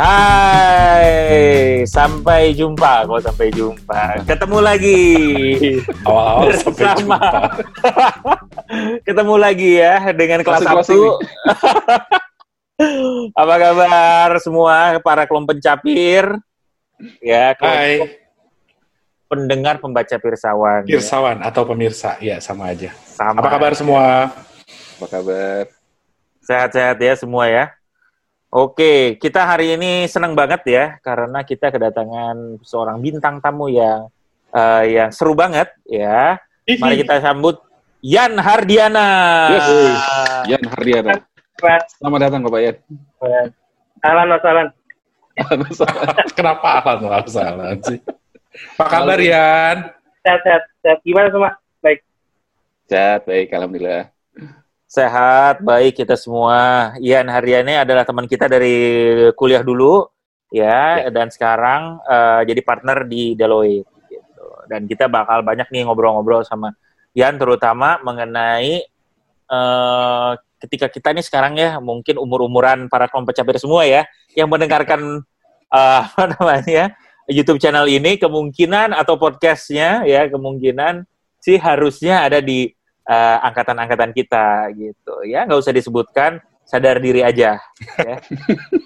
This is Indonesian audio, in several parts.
Hai, sampai jumpa. Kok sampai jumpa? Ketemu lagi. Awal-awal sampai jumpa. Ketemu lagi ya dengan kelas satu. Apa kabar semua para kelompok pencapir? Ya, Hai, pendengar pembaca pirsawan. ya. Pirsawan atau pemirsa, ya sama aja. Sama. Apa kabar semua? Apa kabar? Sehat-sehat ya semua ya. Oke, kita hari ini senang banget ya karena kita kedatangan seorang bintang tamu yang eh, yang seru banget ya. Mari kita sambut Yan Hardiana. Yes. Yan Hardiana. Selamat datang Bapak Yan. Alan Mas Alan. Kenapa alat nggak salah sih? Apa kabar Yan? Sehat, sehat, sehat. Gimana semua? Baik. Sehat, baik. Alhamdulillah. Sehat, baik kita semua. Yan Hardiana adalah teman kita dari kuliah dulu ya, dan sekarang eh, jadi partner di Deloitte gitu. Dan kita bakal banyak nih ngobrol-ngobrol sama Yan terutama mengenai eh, ketika kita nih sekarang ya mungkin umur-umuran para capir semua ya yang mendengarkan eh, apa namanya YouTube channel ini kemungkinan atau podcastnya ya kemungkinan sih harusnya ada di eh, angkatan-angkatan kita gitu ya nggak usah disebutkan sadar diri aja ya.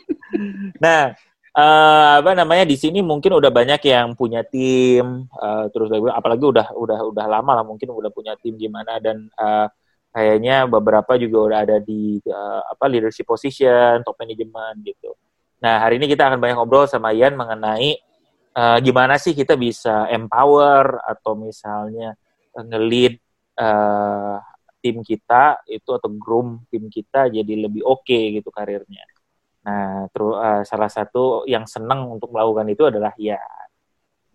nah eh, apa namanya di sini mungkin udah banyak yang punya tim eh, terus apalagi udah udah udah lama lah mungkin udah punya tim gimana dan eh, kayaknya beberapa juga udah ada di eh, apa leadership position top management gitu nah hari ini kita akan banyak ngobrol sama Ian mengenai eh, gimana sih kita bisa empower atau misalnya eh, eh, tim kita itu atau groom tim kita jadi lebih oke gitu karirnya. Nah, terus eh, salah satu yang senang untuk melakukan itu adalah ya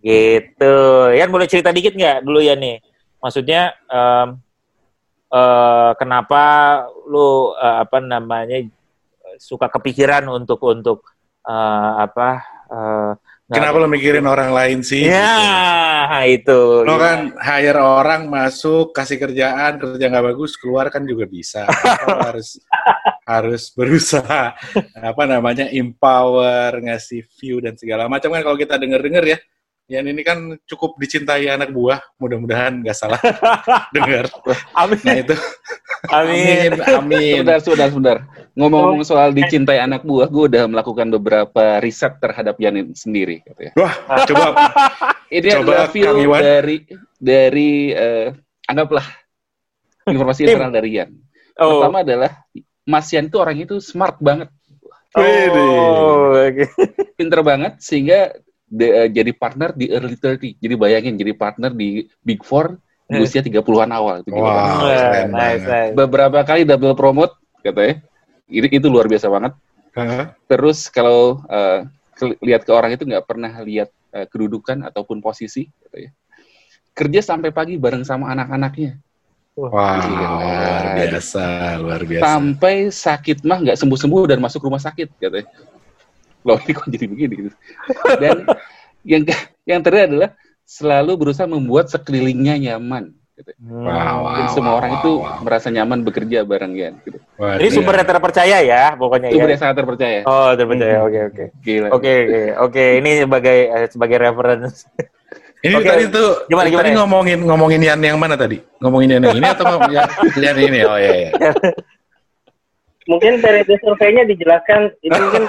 gitu. Yan boleh cerita dikit nggak dulu ya nih? Maksudnya em, eh, kenapa lu eh, apa namanya suka kepikiran untuk untuk eh, apa eh, Kenapa lo mikirin orang lain sih? Ya, Gitu. itu. Lo kan hire orang masuk, kasih kerjaan, kerja nggak bagus, keluar kan juga bisa. Harus harus berusaha apa namanya empower, ngasih view dan segala macam kan kalau kita denger-denger ya. Yang ini kan cukup dicintai anak buah, mudah-mudahan nggak salah dengar. Amin. Nah itu, Amin. amin, amin. Sebentar, sebentar, sebentar. Ngomong-ngomong soal dicintai anak buah, gue udah melakukan beberapa riset terhadap Yan sendiri. Katanya. Wah, coba Ini Coba adalah view dari dari eh, anggaplah informasi Tim. internal dari Yan. Oh. Pertama adalah Mas Yan itu orang itu smart banget, Oh, oke. pinter banget sehingga de- eh, jadi partner di early 30. Jadi bayangin jadi partner di Big Four di Hmm. usia 30-an awal. Wow. nice, nice. Beberapa kali double promote katanya. Itu, itu luar biasa banget. Hah? Terus kalau ke- lihat ke orang itu nggak pernah lihat eh, kedudukan ataupun posisi katanya. Kerja sampai pagi bareng sama anak-anaknya. Wah, Gila. luar biasa, luar biasa. Sampai sakit mah nggak sembuh-sembuh dan masuk rumah sakit katanya. Loh ini kok jadi begini gitu. Dan yang yang terakhir adalah selalu berusaha membuat sekelilingnya nyaman. Gitu. Hmm. Wow, Dan wow, semua wow, orang wow, itu wow. merasa nyaman bekerja bareng Yan. Gitu. Wah, Ini sumbernya terpercaya ya, pokoknya Itu ya. yang sangat terpercaya. Oh, terpercaya. Oke, oke. Oke, oke. Oke, ini sebagai eh, sebagai reference. Ini Oke. tadi tuh Gimana, tadi gimana? ngomongin ngomongin Yan yang mana tadi? Ngomongin Yan yang ini atau yang Yan ini? Oh iya iya. Mungkin periode surveinya dijelaskan itu mungkin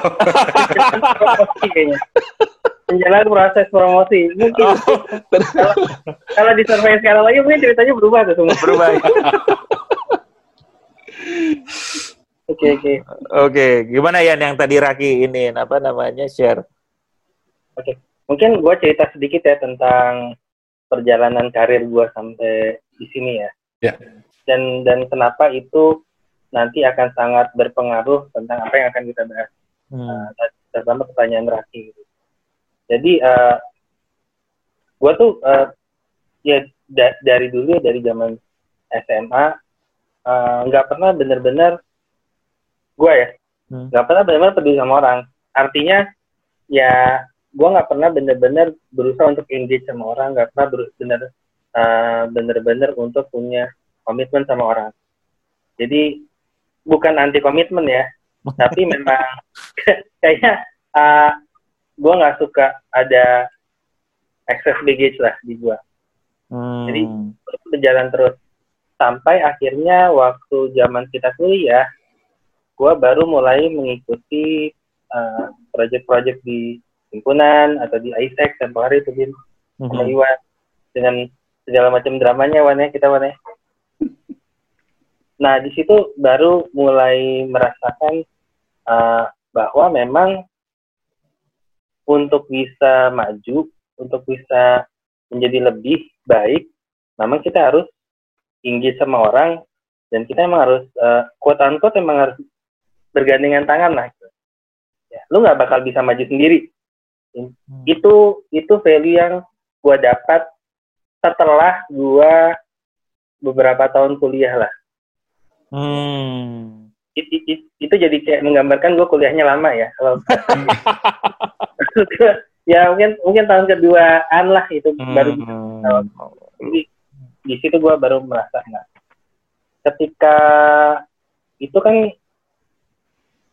promosi kayaknya. Menjalankan proses promosi. Mungkin kalau, kalau di survei sekali lagi mungkin ceritanya berubah tuh semua. Berubah. Oke oke. Oke, gimana Yan yang tadi Raki ini apa namanya share? Mungkin gue cerita sedikit ya tentang perjalanan karir gue sampai di sini ya. Ya. Dan dan kenapa itu nanti akan sangat berpengaruh tentang apa yang akan kita bahas. Hmm. Nah, terutama pertanyaan Raki gitu. Jadi uh, gue tuh uh, ya da- dari dulu ya dari zaman SMA uh, nggak pernah bener-bener gue ya Hmm. nggak pernah bener-bener peduli sama orang. Artinya ya gue nggak pernah bener-bener berusaha untuk engage sama orang, nggak pernah ber- bener uh, untuk punya komitmen sama orang. Jadi bukan anti komitmen ya, tapi memang kayaknya uh, gue nggak suka ada excess baggage lah di gue. Hmm. Jadi berjalan terus sampai akhirnya waktu zaman kita kuliah, gue baru mulai mengikuti uh, project-project di himpunan atau di ISEC dan hari itu Bin Mhm. Iwan dengan segala macam dramanya Wan ya kita Wan ya. Nah di situ baru mulai merasakan uh, bahwa memang untuk bisa maju, untuk bisa menjadi lebih baik, memang kita harus tinggi sama orang dan kita emang harus uh, quote unquote emang harus bergandengan tangan lah. gitu. Ya, lu nggak bakal bisa maju sendiri. Hmm. Itu itu value yang gua dapat setelah gua beberapa tahun kuliah lah. Hmm. It- it- it- itu jadi kayak menggambarkan gue kuliahnya lama ya kalau ya mungkin mungkin tahun keduaan lah itu baru Hmm. jadi di situ gue baru merasa nah ketika itu kan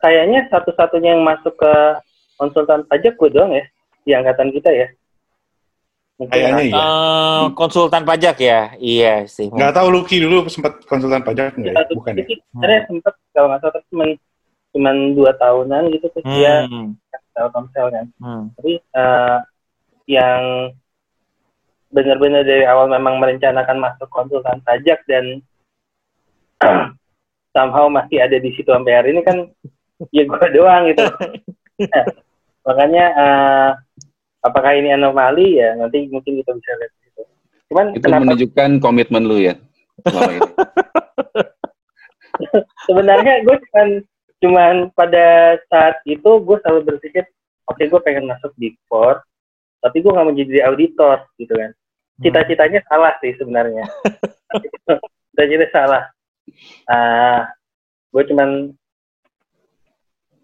kayaknya satu-satunya yang masuk ke konsultan pajak gue doang ya di angkatan kita ya Kayaknya iya. Eh, konsultan pajak ya, iya sih. Nggak tahu Lucky dulu sempat konsultan pajak nggak ya? Bukan ya? titik sebenarnya sempet kalau nggak salah cuman cuman dua tahunan gitu terus dia Hmm. Telkomsel kan Hmm. tapi eh, yang benar-benar dari awal memang merencanakan masuk konsultan pajak dan somehow masih ada di situ sampai hari ini kan ya gue doang gitu Nah, makanya eh, apakah ini anomali ya nanti mungkin kita bisa lihat di situ cuman Itu kenapa menunjukkan komitmen lu ya. selama ini. sebenarnya gue cuman cuman pada saat itu gue selalu berpikir oke gue pengen masuk di Four tapi gue nggak mau jadi auditor gitu kan cita-citanya salah sih sebenarnya cita-cita salah ah gue cuman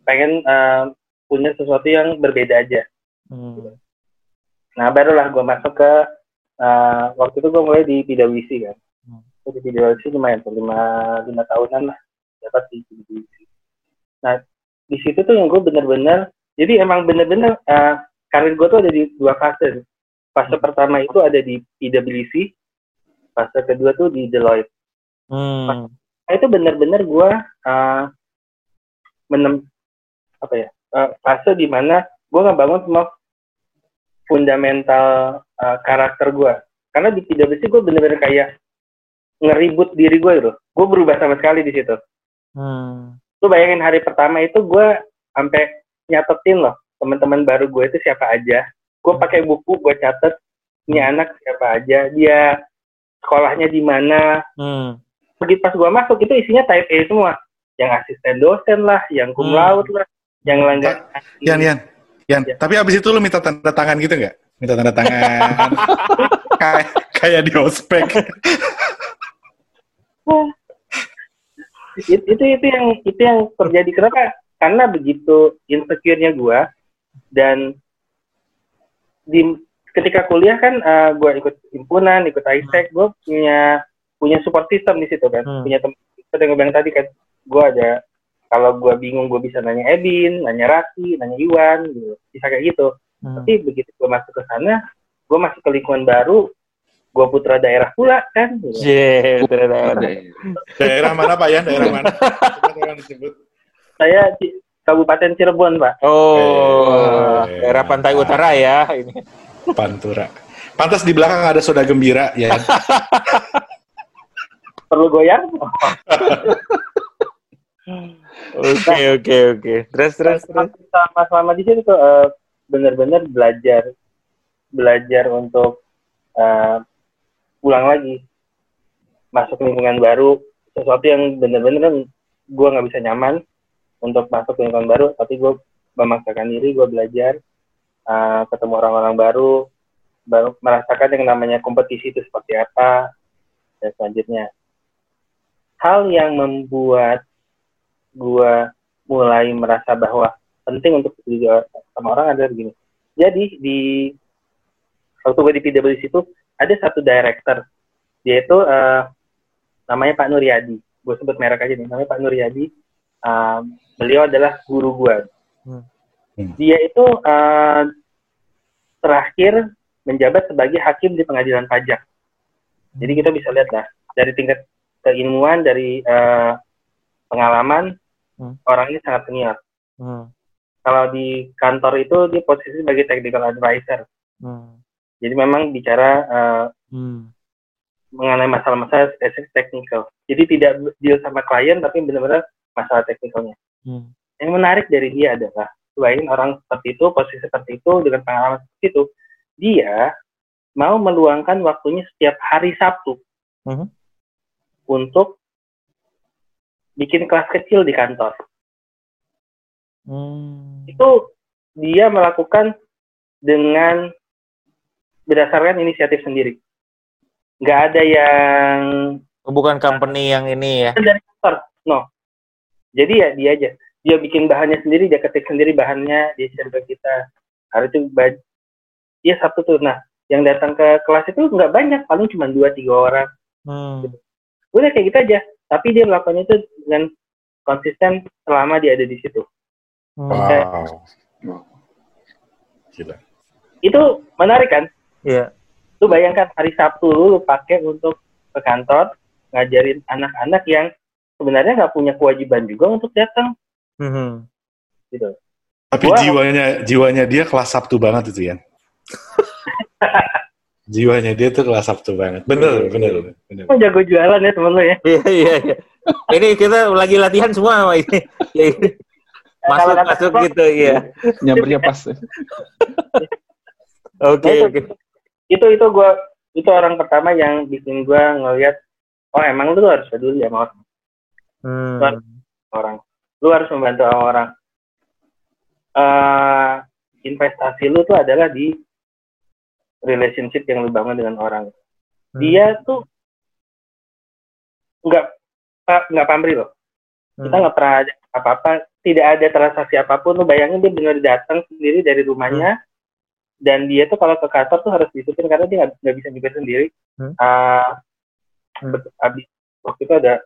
pengen ah, punya sesuatu yang berbeda aja Hmm. Nah barulah gue masuk ke ah, waktu itu gue mulai di PwC kan. Hmm. Di PwC lumayan tuh lima lima tahunan lah. Dapat di PwC nah di situ tuh yang gue bener-bener jadi emang bener-bener ah, karir gue tuh ada di dua fase fase pertama itu ada di PwC fase kedua tuh di Deloitte. Hmm. Nah, itu benar-benar gue uh, menem apa ya uh, fase di mana gue ngebangun semua fundamental uh, karakter gue karena di PwC gue bener-bener kayak ngeribut diri gue gitu gue berubah sama sekali di situ Hmm. lu bayangin hari pertama itu gue sampai nyatetin loh teman-teman baru gue itu siapa aja gue pakai buku gue catet ini anak siapa aja dia sekolahnya di mana Hmm. begitu pas gua masuk itu isinya type A semua yang asisten dosen lah yang cum Hmm. laude lah yang langganan Yan, Yan. Yan, Ya. tapi abis itu lu minta tanda tangan gitu nggak? Minta tanda tangan. kayak kayak di ospek. itu, itu itu yang itu yang terjadi kenapa karena begitu insecure-nya gua dan di ketika kuliah kan uh, gua ikut himpunan ikut ISEC gua punya punya support system di situ kan Hmm. punya teman seperti yang gue bilang tadi kan gua ada kalau gua bingung gua bisa nanya Ebin nanya Raki nanya Iwan gitu bisa kayak gitu Hmm. tapi begitu gue masuk ke sana gue masuk ke lingkungan baru gue putra daerah pula kan gitu. Cie, ternyata. Ada. Daerah mana Pak Yan? Daerah mana? Coba disebut. saya di Kabupaten Cirebon pak Oh, Eh. daerah pantai utara ya ini. Pantura. Pantas di belakang ada soda gembira ya. perlu goyang Oke, oke, oke. Terus, terus, terus. selama selama di situ tuh eh, benar-benar belajar belajar untuk eh, pulang lagi masuk lingkungan baru sesuatu yang benar-benar gue nggak bisa nyaman untuk masuk lingkungan baru tapi gue memaksakan diri gue belajar eh, ketemu orang-orang baru baru merasakan yang namanya kompetisi itu seperti apa dan selanjutnya hal yang membuat gue mulai merasa bahwa penting untuk juga sama orang adalah begini. Jadi di waktu gue di PwC itu ada satu director, dia itu eh, namanya Pak Nuryadi. Gue sebut merek aja nih, namanya Pak Nuryadi. Um, beliau adalah guru gue. Hmm. Dia itu eh, terakhir menjabat sebagai hakim di pengadilan pajak. Jadi kita bisa lihat lah dari tingkat keilmuan, dari eh, pengalaman Hmm. orang ini sangat senior. Hmm. Kalau di kantor itu dia posisi sebagai technical advisor. Hmm. Jadi memang bicara eh, Hmm. mengenai masalah-masalah spesifik teknikal. Jadi tidak deal sama klien tapi benar-benar masalah teknikalnya. Hmm. Yang menarik dari dia adalah selain orang seperti itu, posisi seperti itu dengan pengalaman seperti itu, dia mau meluangkan waktunya setiap hari Sabtu Mhm. untuk bikin kelas kecil di kantor. Hmm. Itu dia melakukan dengan berdasarkan inisiatif sendiri. Nggak ada yang Bukan company yang ini ya. dari kantor. No. Jadi ya dia aja. Dia bikin bahannya sendiri, dia ketik sendiri bahannya, dia share ke kita. Hari itu dia Sabtu tuh. Nah, yang datang ke kelas itu nggak banyak, paling cuma dua tiga orang. Hmm. Udah kayak gitu aja. Tapi dia melakukan itu dengan konsisten selama dia ada di situ. Hmm. Wow. Gila. Itu menarik kan? Iya. Lu bayangkan hari Sabtu lu, lu pakai untuk ke kantor ngajarin anak-anak yang sebenarnya nggak punya kewajiban juga untuk datang Hmm. gitu. Tapi Gua- jiwanya jiwanya dia kelas Sabtu banget itu ya. jiwanya dia tuh kelas Sabtu banget. Bener, bener, bener. Emang jago jualan ya temen lu ya. Iya iya iya. Ini kita lagi latihan semua sama ini. Ya, ini. Masuk masuk gitu iya. Nyampernya pas. Oke Nah, oke. itu itu gue itu orang pertama yang bikin gue ngelihat oh emang lu harus peduli sama orang, Hmm. orang. lu harus membantu orang Eh investasi lu tuh adalah di relationship yang lu bangun dengan orang Hmm. dia tuh nggak pa- nggak pamrih loh kita Hmm. nggak pernah ada apa-apa tidak ada transaksi apa pun lu bayangin dia benar datang sendiri dari rumahnya dan dia tuh kalau ke kantor tuh harus disiplin karena dia nggak bisa nyupir sendiri Hmm. Ah, Hmm. abis waktu itu ada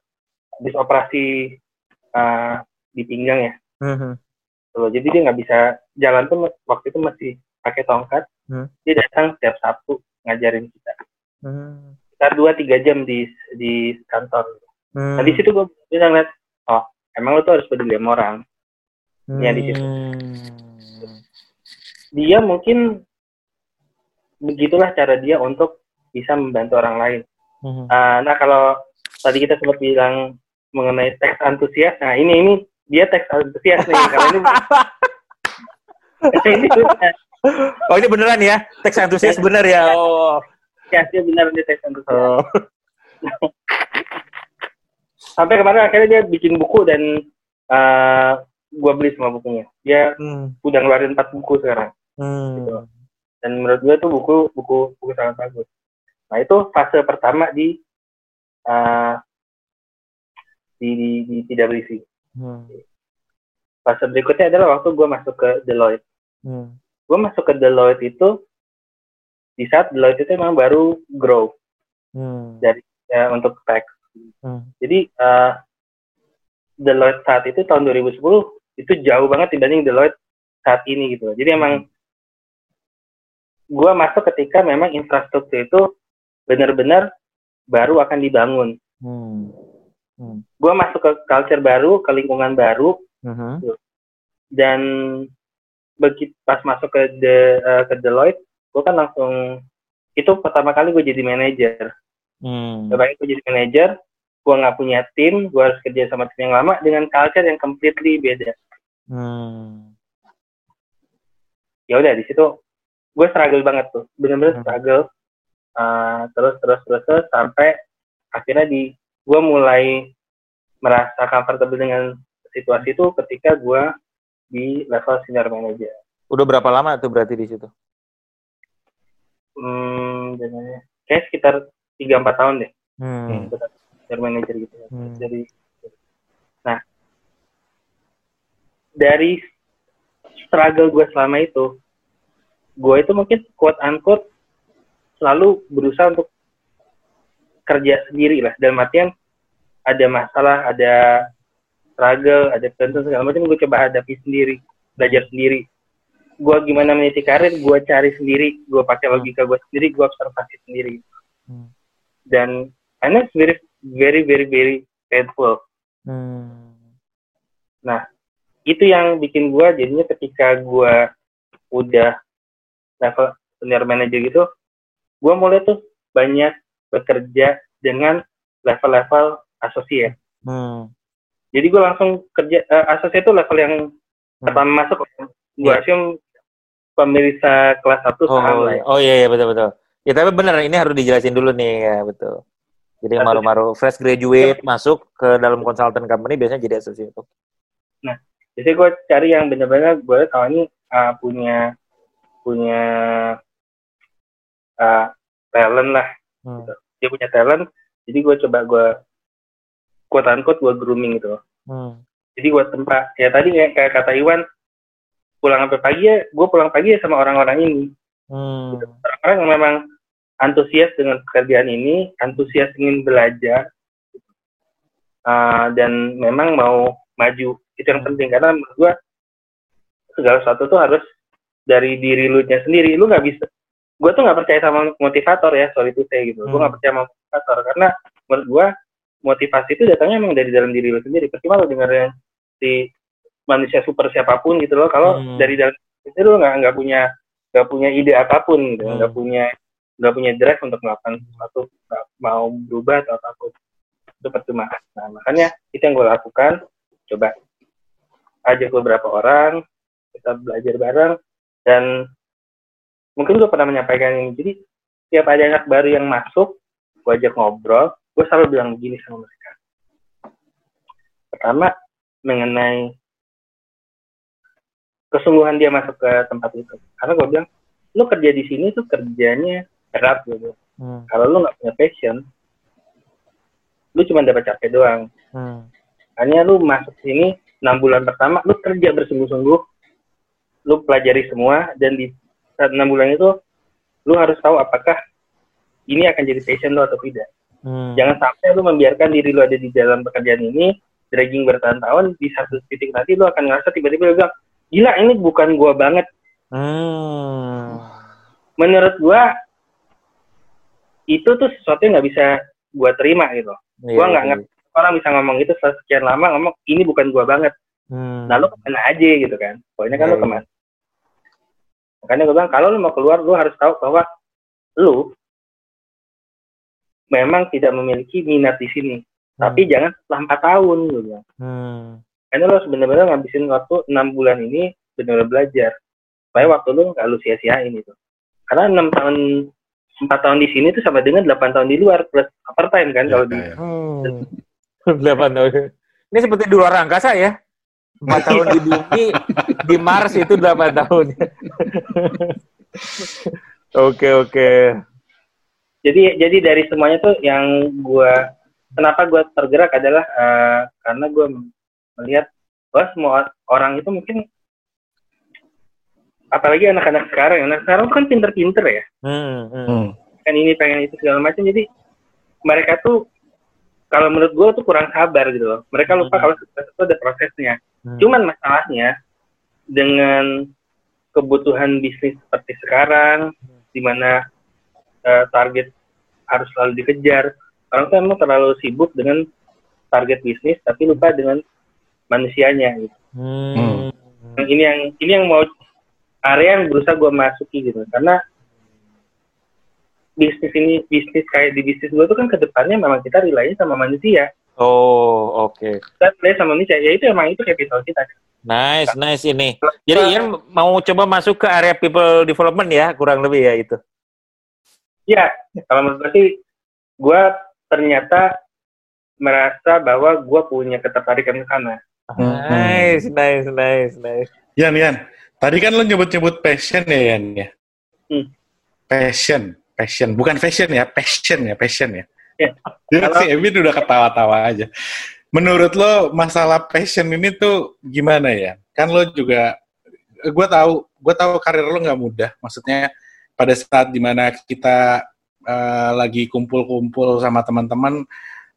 habis operasi ah, di pinggang ya Hmm. Tuh, jadi dia nggak bisa jalan tuh waktu itu masih pakai tongkat Hmm. dia datang setiap Sabtu ngajarin kita Hmm. sekitar dua tiga jam di di kantor Hmm. Nah di situ gue bilang liat, oh emang lu tuh harus peduli sama orang. ya, di situ. Hmm. Dia mungkin begitulah cara dia untuk bisa membantu orang lain. Hmm. Ah, nah kalau tadi kita sempat bilang mengenai teks antusias, nah ini ini dia teks antusias nih. Kalau ini Oh ini beneran ya? Teks antusias bener ya? Oh. ya dia benar dia teks antusias. oh. Sampai kemarin akhirnya dia bikin buku dan uh, gue beli semua bukunya. Dia Hmm. udah ngeluarin empat buku sekarang. Hmm. dan menurut gue tuh buku buku buku sangat bagus. Nah itu fase pertama di uh, di, di di PwC. Hmm. Fase berikutnya adalah waktu gue masuk ke Deloitte. Hmm. Gue masuk ke Deloitte itu di saat Deloitte itu memang baru grow Hmm. ya, untuk tax. Hmm. Jadi uh, Deloitte saat itu tahun 2010 itu jauh banget dibanding Deloitte saat ini gitu. Jadi emang gue masuk ketika memang infrastruktur itu benar-benar baru akan dibangun. Hmm. Gue masuk ke culture baru, ke lingkungan baru, Hmm. dan begitu pas masuk ke the, eh, ke Deloitte, gue kan langsung itu pertama kali gue jadi manajer. Hmm. Sebagai gue jadi manajer, gue nggak punya tim, gue harus kerja sama tim yang lama dengan culture yang completely beda. Hmm. Ya udah di situ gue struggle banget tuh, bener-bener Hmm. struggle. Uh, terus terus terus terus sampai akhirnya di gue mulai merasa comfortable dengan situasi itu ketika gue di level senior manager. Udah berapa lama tuh berarti di situ? Hmm, kayak sekitar 3-4 tahun deh Hmm. senior manager gitu. Hmm. Jadi, nah dari struggle gue selama itu, gue itu mungkin quote unquote selalu berusaha untuk kerja sendiri lah. Dalam artian ada masalah, ada struggle, ada tentu segala macam gue coba hadapi sendiri, belajar sendiri. gue gimana meniti karir gue cari sendiri gue pakai logika gue sendiri gue observasi sendiri Hmm. dan it's very very very very painful Hmm. nah itu yang bikin gue jadinya ketika gue udah level senior manager gitu gue mulai tuh banyak bekerja dengan level-level associate Hmm. Jadi gue langsung kerja eh, associate itu level yang pertama masuk gue Iya. assume pemirsa kelas 1 saham Oh, lah ya. oh iya iya betul betul. Ya tapi benar ini harus dijelasin dulu nih ya betul. Jadi yang maru-maru fresh graduate masuk ke dalam consultant company biasanya jadi associate. Jadi gue cari yang benar-benar gue tahu ini uh, punya punya uh, talent lah. Hmm. Dia punya talent, jadi gue coba gue quote unquote gue grooming gitu. Hmm. Jadi gue tempat ya tadi kayak, kayak kata Iwan pulang sampai pagi ya, gue pulang pagi ya sama orang-orang ini. Hmm. Orang-orang yang memang antusias dengan pekerjaan ini, antusias ingin belajar, uh, dan memang mau maju. Itu yang penting karena menurut gue segala sesuatu tuh harus dari diri lu nya sendiri. Lu nggak bisa. Gue tuh nggak percaya sama motivator ya, sorry itu saya gitu. Gue Hmm. nggak percaya sama motivator karena menurut gue motivasi itu datangnya emang dari dalam diri lu sendiri. Percuma lu dengerin si manusia super siapa pun gitu loh. Kalau Hmm. dari dalam itu lu nggak nggak punya nggak punya ide apa pun gitu, Hmm. nggak punya nggak punya drive untuk melakukan sesuatu, nggak mau berubah atau takut itu percuma. Nah makanya itu yang gue lakukan. Coba ajak beberapa orang, kita belajar bareng dan mungkin gue pernah menyampaikan ini. Jadi tiap ada anak baru yang masuk, gue ajak ngobrol, gue selalu bilang begini sama mereka. Pertama mengenai kesungguhan dia masuk ke tempat itu. Karena gue bilang, lu kerja di sini tuh kerjanya berat gitu. Hmm. Kalau lu nggak punya passion, lu cuma dapat capek doang. Hmm. Hanya lu masuk sini enam bulan pertama, lu kerja bersungguh-sungguh, lu pelajari semua dan di saat enam bulan itu, lu harus tahu apakah ini akan jadi passion lu atau tidak. Hmm. Jangan sampai lu membiarkan diri lu ada di dalam pekerjaan ini, dragging bertahun-tahun, di satu titik nanti lu akan ngerasa tiba-tiba lu bilang, gila ini bukan gua banget. Hmm. Menurut gua, itu tuh sesuatu yang nggak bisa gua terima gitu. Iya, Gua nggak iya. ngerti orang bisa ngomong itu setelah sekian lama ngomong ini bukan gua banget. Hmm. Nah lu ke mana aja gitu kan? Pokoknya kan lu Iya, ke mana? Makanya gue bilang kalau lu mau keluar lu harus tahu bahwa lu memang tidak memiliki minat di sini. Tapi jangan setelah empat tahun gue bilang. Hmm. Karena lu harus benar-benar ngabisin waktu enam bulan ini benar-benar belajar. Supaya waktu lu nggak lu sia-siain itu. Karena enam tahun empat tahun di sini tuh sama dengan delapan tahun di luar plus overtime kan kalau di Ya, ya. Hmm. Delapan tahun. Ini seperti di luar angkasa ya. Empat tahun di bumi, di Mars itu delapan tahun. Oke oke. Jadi jadi dari semuanya tuh yang gua kenapa gua tergerak adalah eh, karena gua melihat bahwa semua orang itu mungkin apalagi anak-anak sekarang anak sekarang kan pinter-pinter ya Hmm, hmm. Hmm. kan ini pengen itu segala macam jadi mereka tuh kalau menurut gua tuh kurang sabar gitu loh mereka lupa Hmm. kalau sukses itu ada prosesnya Hmm. cuman masalahnya dengan kebutuhan bisnis seperti sekarang di mana eh, target harus selalu dikejar orang tuh emang terlalu sibuk dengan target bisnis tapi lupa dengan manusianya gitu. Hmm. Yang ini yang ini yang mau area yang berusaha gue masuki gitu karena bisnis ini bisnis kayak di bisnis gue tuh kan ke depannya memang kita rely sama manusia Oh oke. kita rely sama manusia ya itu emang itu capital kita Nice nice ini. Jadi Ian mau coba masuk ke area people development ya kurang lebih ya itu. Ya kalau menurut gue sih gue ternyata merasa bahwa gue punya ketertarikan ke sana Hmm. Nice nice nice nice. Yan, Yan. Tadi kan lo nyebut-nyebut passion ya, Yan ya. Hmm. Passion, passion, bukan fashion ya, passion ya, passion ya. Ya. Kalau- si Emin udah ketawa-tawa aja. Menurut lo masalah passion ini tuh gimana ya? Kan lo juga, gue tahu, gue tahu karir lo nggak mudah. Maksudnya pada saat di mana kita eh, lagi kumpul-kumpul sama teman-teman,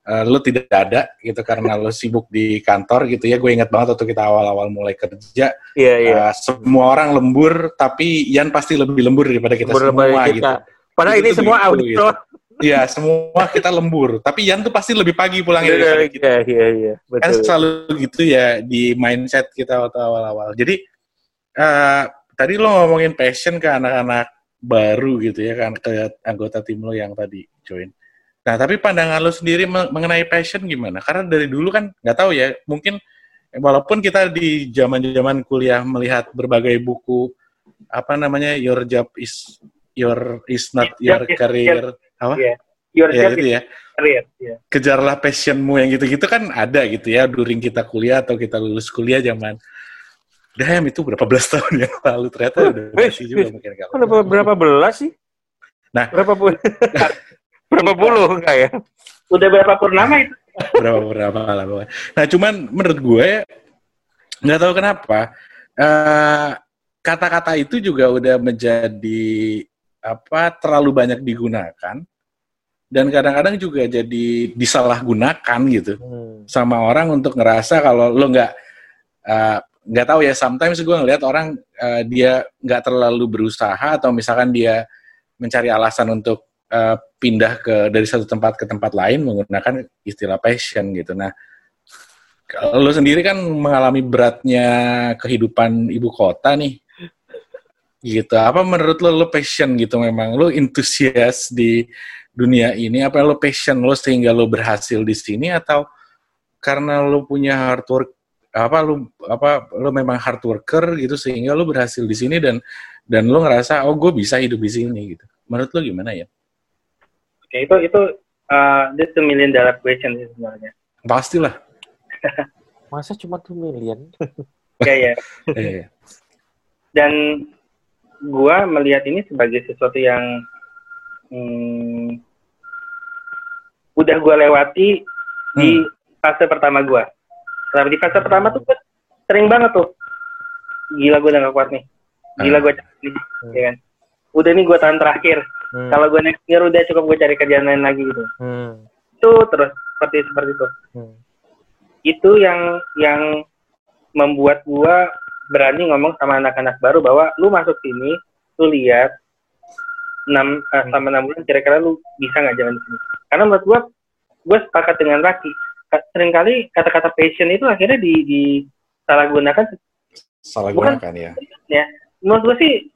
uh, lu tidak ada gitu karena lu sibuk di kantor gitu ya. Gue ingat banget waktu kita awal-awal mulai kerja. Iya, iya. Uh, semua orang lembur, tapi Ian pasti lebih lembur daripada kita Lembur semua kita. gitu. Padahal Itu ini semua begitu, auditor. Iya, semua kita lembur. Tapi Ian tuh pasti lebih pagi pulangnya daripada kita. iya, iya, iya. Kan selalu gitu ya di mindset kita waktu awal-awal. Jadi eh tadi lo ngomongin passion ke anak-anak baru gitu ya kan ke anggota tim lo yang tadi join. Nah tapi pandangan lo sendiri men- mengenai passion gimana? Karena dari dulu kan nggak tahu ya mungkin walaupun kita di zaman-zaman kuliah melihat berbagai buku apa namanya your job is your is not your career apa? Iya. Your Ya job itu is ya career. Iya. kejarlah passionmu yang gitu-gitu kan ada gitu ya during kita kuliah atau kita lulus kuliah zaman damn itu berapa belas tahun yang lalu ternyata udah Wih, masih juga mungkin kalau Berapa, berapa belas sih? Nah. berapa puluh? berapa puluh enggak ya? Udah berapa purnama itu? berapa berapa lah pokoknya. Nah cuman menurut gue nggak tahu kenapa eh, kata-kata itu juga udah menjadi apa terlalu banyak digunakan dan kadang-kadang juga jadi disalahgunakan gitu. Hmm. sama orang untuk ngerasa kalau lo nggak eh, nggak tahu ya sometimes gue ngelihat orang eh, dia nggak terlalu berusaha atau misalkan dia mencari alasan untuk eh, pindah ke dari satu tempat ke tempat lain menggunakan istilah passion gitu. Nah lo sendiri kan mengalami beratnya kehidupan ibu kota nih. Gitu. Apa menurut lo lo passion gitu memang? Lo antusias di dunia ini apa lo passion lo sehingga lo berhasil di sini atau karena lo punya hard work apa lo apa lo memang hard worker gitu sehingga lo berhasil di sini dan dan lo ngerasa oh gue bisa hidup di sini gitu menurut lo gimana ya Oke, itu itu uh, this a million dollar question sih sebenarnya. pastilah Masa cuma tuh million? Ya ya. eh, Dan gua melihat ini sebagai sesuatu yang hmm, udah gua lewati di fase pertama gua. Nah, di fase pertama tuh gua sering banget tuh. Gila gua udah gak kuat nih. Gila gua capek nih, ya kan. Udah nih gua tahun terakhir. Hmm. Kalau gua next year udah cukup gua cari kerjaan lain lagi gitu. Hmm. Itu terus seperti seperti itu. Hmm. itu yang yang membuat gua berani ngomong sama anak-anak baru bahwa lu masuk sini, lu lihat enam eh, selama enam bulan kira-kira lu bisa nggak jalan di sini. Karena menurut gua, gua sepakat dengan Raki. Ka- Seringkali kata-kata passion itu akhirnya di, di salah gunakan. salah Bukan. gunakan ya Ya, menurut gua sih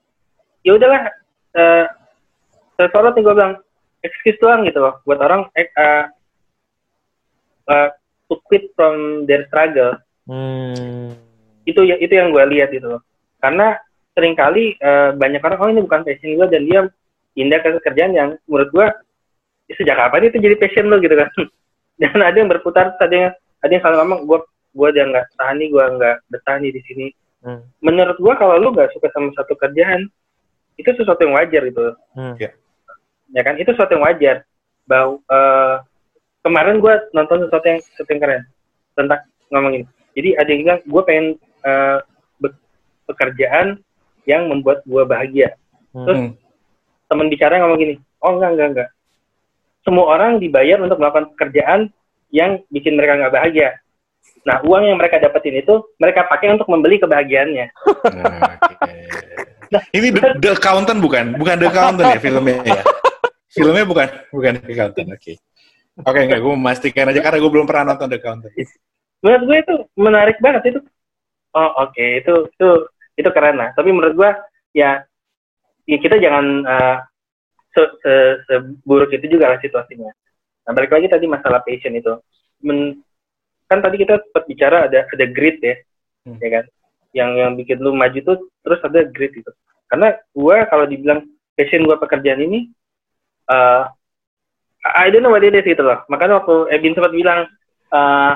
ya udahlah. Eh, sesuatu yang gua bilang excuse doang gitu loh buat orang eh, eh, eh, to quit from their struggle Hmm. itu ya itu yang gue lihat itu loh karena sering kali eh, banyak orang oh ini bukan passion gue dan dia pindah ke kerjaan yang menurut gue "Ya, sejak kapan itu jadi passion lo gitu kan dan ada yang berputar ada yang ada yang selalu ngomong gue gue udah nggak tahan nih gue nggak betah nih di sini. Hmm. menurut gue kalau lu nggak suka sama satu kerjaan itu sesuatu yang wajar gitu. Hmm. ya kan? Itu sesuatu yang wajar. Bahwa eh, kemarin gue nonton sesuatu yang sesuatu yang keren tentang ngomongin. Jadi ada yang bilang gue pengen eh, be- pekerjaan yang membuat gue bahagia. Terus Hmm. teman bicara ngomong gini oh enggak enggak enggak semua orang dibayar untuk melakukan pekerjaan yang bikin mereka nggak bahagia. Nah uang yang mereka dapetin itu mereka pakai untuk membeli kebahagiaannya. Nah, ini the, The Accountant bukan? Bukan The Accountant ya filmnya ya? Filmnya bukan? Bukan The Accountant oke. Oke enggak gue memastikan aja karena gue belum pernah nonton The Accountant. Menurut gue itu menarik banget itu. Oh oke itu itu itu keren lah. Tapi menurut gue ya ya kita jangan eh, se, se, seburuk itu juga lah situasinya. Nah balik lagi tadi masalah passion itu. Men- kan tadi kita sempat bicara ada ada grit ya Hmm. ya kan? Yang yang bikin lu maju tuh terus ada grit itu karena gue kalau dibilang passion gue pekerjaan ini eh I don't know what it is gitu loh. Makanya waktu Ebin sempat bilang eh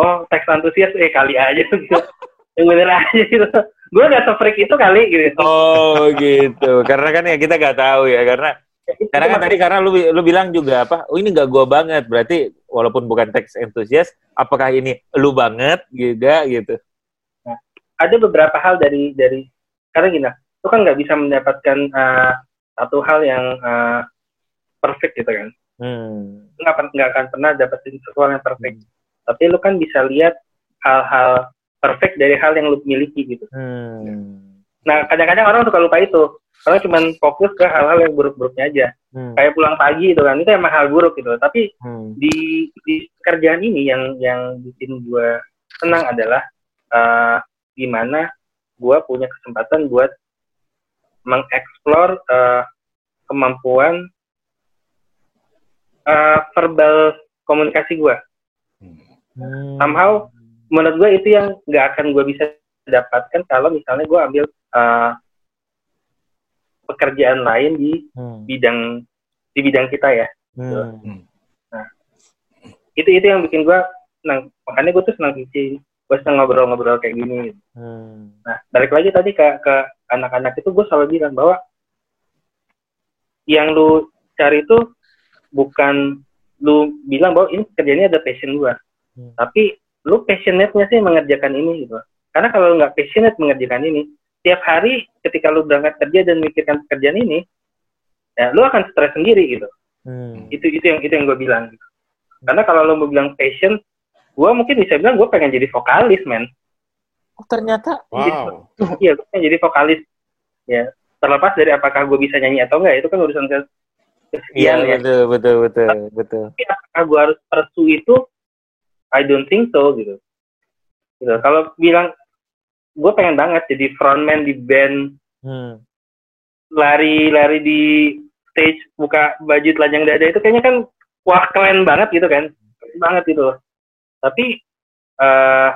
oh teks antusias eh kali aja gitu. Yang bener aja gitu. Gue gak se-freak itu kali gitu. Oh gitu. Karena kan ya kita nggak tahu ya karena karena kan tadi karena lu lu bilang juga apa? Oh ini nggak gua banget. Berarti walaupun bukan teks entusias, apakah ini lu banget juga gitu? ada beberapa hal dari dari karena gini lu kan nggak bisa mendapatkan uh, satu hal yang uh, perfect gitu kan Hmm. Lu nggak nggak akan pernah dapetin sesuatu yang perfect. Tapi lu kan bisa lihat hal-hal perfect dari hal yang lu miliki gitu. Hmm. Nah, kadang-kadang orang suka lupa itu. Orang cuma fokus ke hal-hal yang buruk-buruknya aja. Hmm. Kayak pulang pagi itu kan, itu emang hal buruk gitu. Tapi Hmm. di, di kerjaan ini yang yang bikin gue senang adalah eh di mana gue punya kesempatan buat mengeksplor eh, kemampuan eh, verbal komunikasi gue. Hmm. Somehow, menurut gue itu yang nggak akan gue bisa dapatkan kalau misalnya gue ambil eh, pekerjaan lain di Hmm. bidang di bidang kita ya. Hmm. Itu itu yang bikin gue senang. Makanya gue tuh senang bikin, gue senang ngobrol-ngobrol kayak gini. Hmm. Nah, balik lagi tadi ke ke anak-anak itu gue selalu bilang bahwa yang lu cari itu bukan lu bilang bahwa ini kerjanya ada passion gue, Hmm. tapi lu passionate-nya sih mengerjakan ini gitu. Karena kalau lu nggak passionate mengerjakan ini, tiap hari ketika lu berangkat kerja dan mikirkan pekerjaan ini, ya lu akan stres sendiri gitu. Hmm. Itu itu yang itu yang gue bilang. Gitu. Karena kalau lu mau bilang passion, gue mungkin bisa bilang gue pengen jadi vokalis, men. Oh, ternyata Wow. Iya, gue pengen jadi vokalis. Ya, terlepas dari apakah gue bisa nyanyi atau enggak, itu kan urusan ke iya kesekian ya. betul betul betul betul. Tapi apakah gue harus pursue itu? I don't think so gitu. Gitu. Kalau bilang gue pengen banget jadi frontman di band, Hmm. lari-lari di stage buka baju telanjang dada itu kayaknya kan wah keren banget gitu kan, keren banget gitu. Tapi eh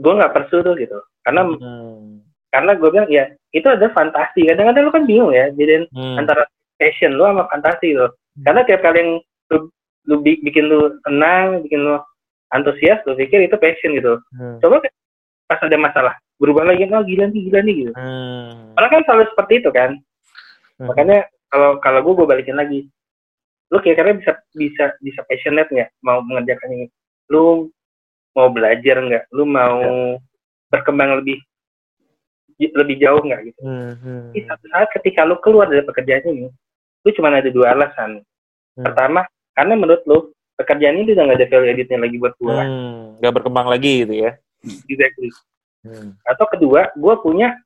gue nggak pursue tuh gitu, karena Hmm. karena gue bilang ya itu ada fantasi kadang-kadang lu kan bingung ya jadi Hmm. antara passion lu sama fantasi lo karena tiap kali yang lu, lu bi- bikin lu tenang bikin lu antusias lu pikir itu passion gitu Hmm. coba pas ada masalah berubah lagi oh gila nih gila nih gitu Hmm. orang kan selalu seperti itu kan Hmm. makanya kalau kalau gue gue balikin lagi lu kira-kira bisa bisa bisa passionate nggak mau mengerjakan ini lu mau belajar nggak lu mau berkembang lebih lebih jauh nggak gitu Hmm. Hmm. Satu saat ketika lu keluar dari pekerjaan ini, lu cuma ada dua alasan. Hmm. Pertama, karena menurut lu pekerjaan ini udah nggak ada value editnya lagi buat gue. Hmm. Nggak berkembang lagi gitu ya. Exactly. Hmm. Atau kedua, gue punya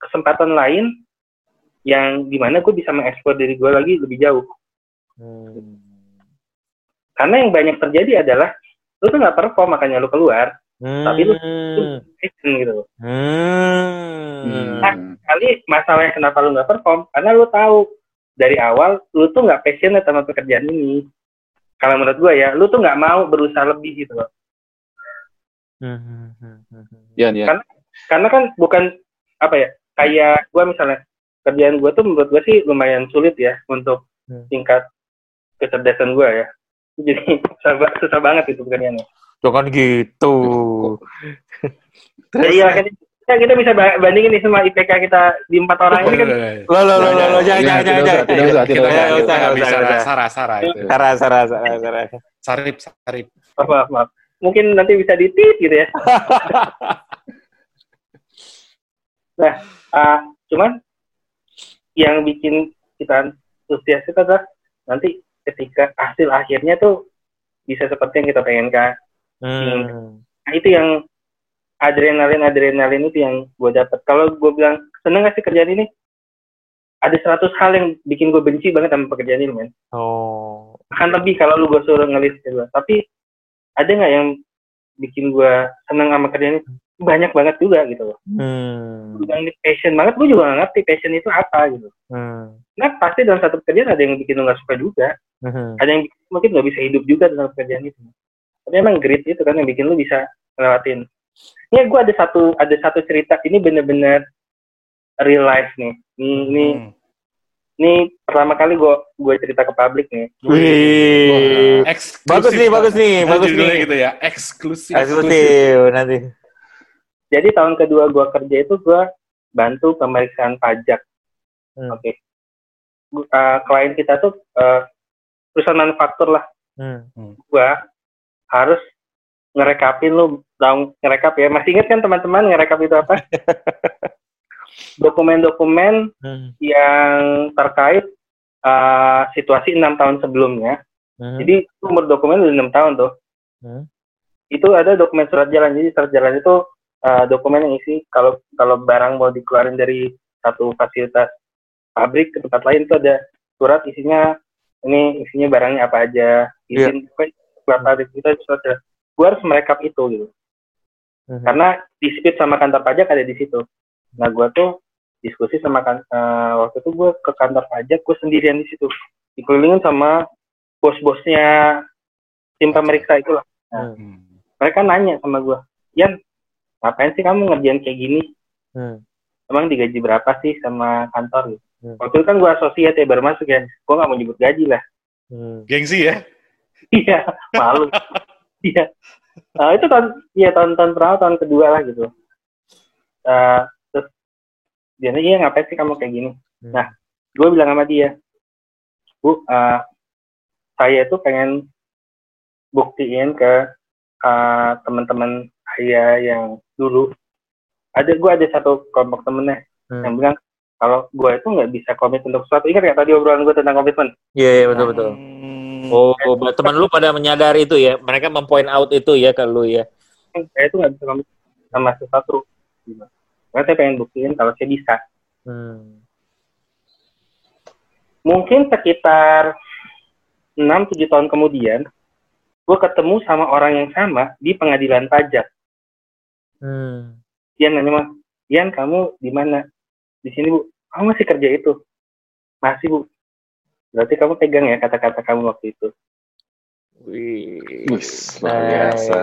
kesempatan lain yang di mana gue bisa mengeksplor diri gue lagi lebih jauh. Hmm. Karena yang banyak terjadi adalah lu tuh nggak perform makanya lu keluar, Tapi lu- Hmm. action gitu. Hmm. Nah, Kali masalahnya kenapa lu nggak perform? Karena lu tahu dari awal lu tuh nggak passionate sama pekerjaan ini. Kalau menurut gue ya, lu tuh nggak mau berusaha lebih gitu loh. Hmm. Hmm. Hmm. Yan, ya. Kan- karena kan bukan apa ya kayak gue misalnya kerjaan gue tuh menurut gue sih lumayan sulit ya untuk Hmm. tingkat kecerdasan gue ya jadi susah, susah banget itu pekerjaannya Jangan gitu. Jadi ya kan kita, kita bisa ba- bandingin nih sama IPK kita di empat orang ini kan Lo lo lo lo lo jangan jangan jangan tidak usah, jangan. tidak usah, tidak kita usah. Nggak nggak usah, nggak bisa usah. rasa-rasa itu. Sarah Sarah Sarah Sarah. Sarip, sarip. maaf, maaf, mungkin nanti bisa ditit gitu ya nah ah, cuman yang bikin kita antusias itu adalah nanti ketika hasil akhirnya tuh bisa seperti yang kita pengenkan Hmm. Nah, itu yang adrenalin adrenalin itu yang gue dapat. Kalau gue bilang seneng gak sih kerjaan ini? Ada 100 hal yang bikin gue benci banget sama pekerjaan ini, men. Oh. Bahkan lebih kalau lu gue suruh ngelis gitu. Tapi ada nggak yang bikin gue seneng sama kerjaan ini? Banyak banget juga gitu loh. Hmm. Bilang ini passion banget, gue juga gak ngerti passion itu apa gitu. Hmm. Nah pasti dalam satu pekerjaan ada yang bikin lu gak suka juga. Hmm. Ada yang mungkin gak bisa hidup juga dalam pekerjaan itu. Tapi emang grit itu kan yang bikin lu bisa ngelewatin. Ini gue ada satu ada satu cerita ini bener-bener real life nih. Ini ini, Hmm. ini pertama kali gue gue cerita ke publik nih. Wih. Bagus nih, bagus nih, Nah, bagus nih. gitu ya, eksklusif. Eksklusif nanti. Jadi tahun kedua gue kerja itu gue bantu pemeriksaan pajak. Hmm. Oke. Gu- uh, klien kita tuh uh, perusahaan manufaktur lah. Hmm. Gue harus ngerekapin lu tahu ngerekap ya. Masih ingat kan teman-teman ngerekap itu apa? Dokumen-dokumen Hmm. yang terkait uh, situasi enam tahun sebelumnya. Hmm. Jadi umur dokumen udah enam tahun tuh. Hmm. Itu ada dokumen surat jalan. Jadi surat jalan itu uh, dokumen yang isi kalau kalau barang mau dikeluarin dari satu fasilitas pabrik ke tempat lain itu ada surat isinya ini isinya barangnya apa aja izin keluar pabrik kita surat jalan. Gue harus merekap itu gitu. Mhm. Karena dispute sama kantor pajak ada di situ. Nah gue tuh diskusi sama kan eh, waktu itu gue ke kantor pajak gue sendirian di situ dikelilingin sama bos-bosnya tim pemeriksa itulah Hmm. mereka nanya sama gue Yan ngapain sih kamu ngerjain kayak gini Hmm. emang digaji berapa sih sama kantor gitu Hmm. waktu itu kan gue asosiat ya baru masuk ya gue nggak mau nyebut gaji lah Hmm. Gengsi ya? iya malu iya Eh, itu tahun iya tahun tahun pertama tahun kedua lah gitu Eh, terus dia nanya, iya ngapain sih kamu kayak gini Hmm. Nah, gue bilang sama dia bu eh, saya tuh pengen buktiin ke eh, teman-teman saya yang dulu ada gue ada satu kelompok temennya Hmm. yang bilang kalau gue itu nggak bisa komit untuk sesuatu ingat ya tadi obrolan gue tentang komitmen Iya, iya, betul betul. Hmm. Oh, oh, teman lu pada menyadari itu ya. Mereka mempoint out itu ya ke lu ya. saya itu nggak bisa sama sesuatu. Karena saya pengen buktiin kalau saya bisa Hmm. mungkin sekitar 6-7 tahun kemudian gue ketemu sama orang yang sama di pengadilan pajak Hmm. Ian nanya Ian kamu di mana di sini bu kamu masih kerja itu masih bu berarti kamu pegang ya kata-kata kamu waktu itu Wih. Wis, luar Nice. biasa.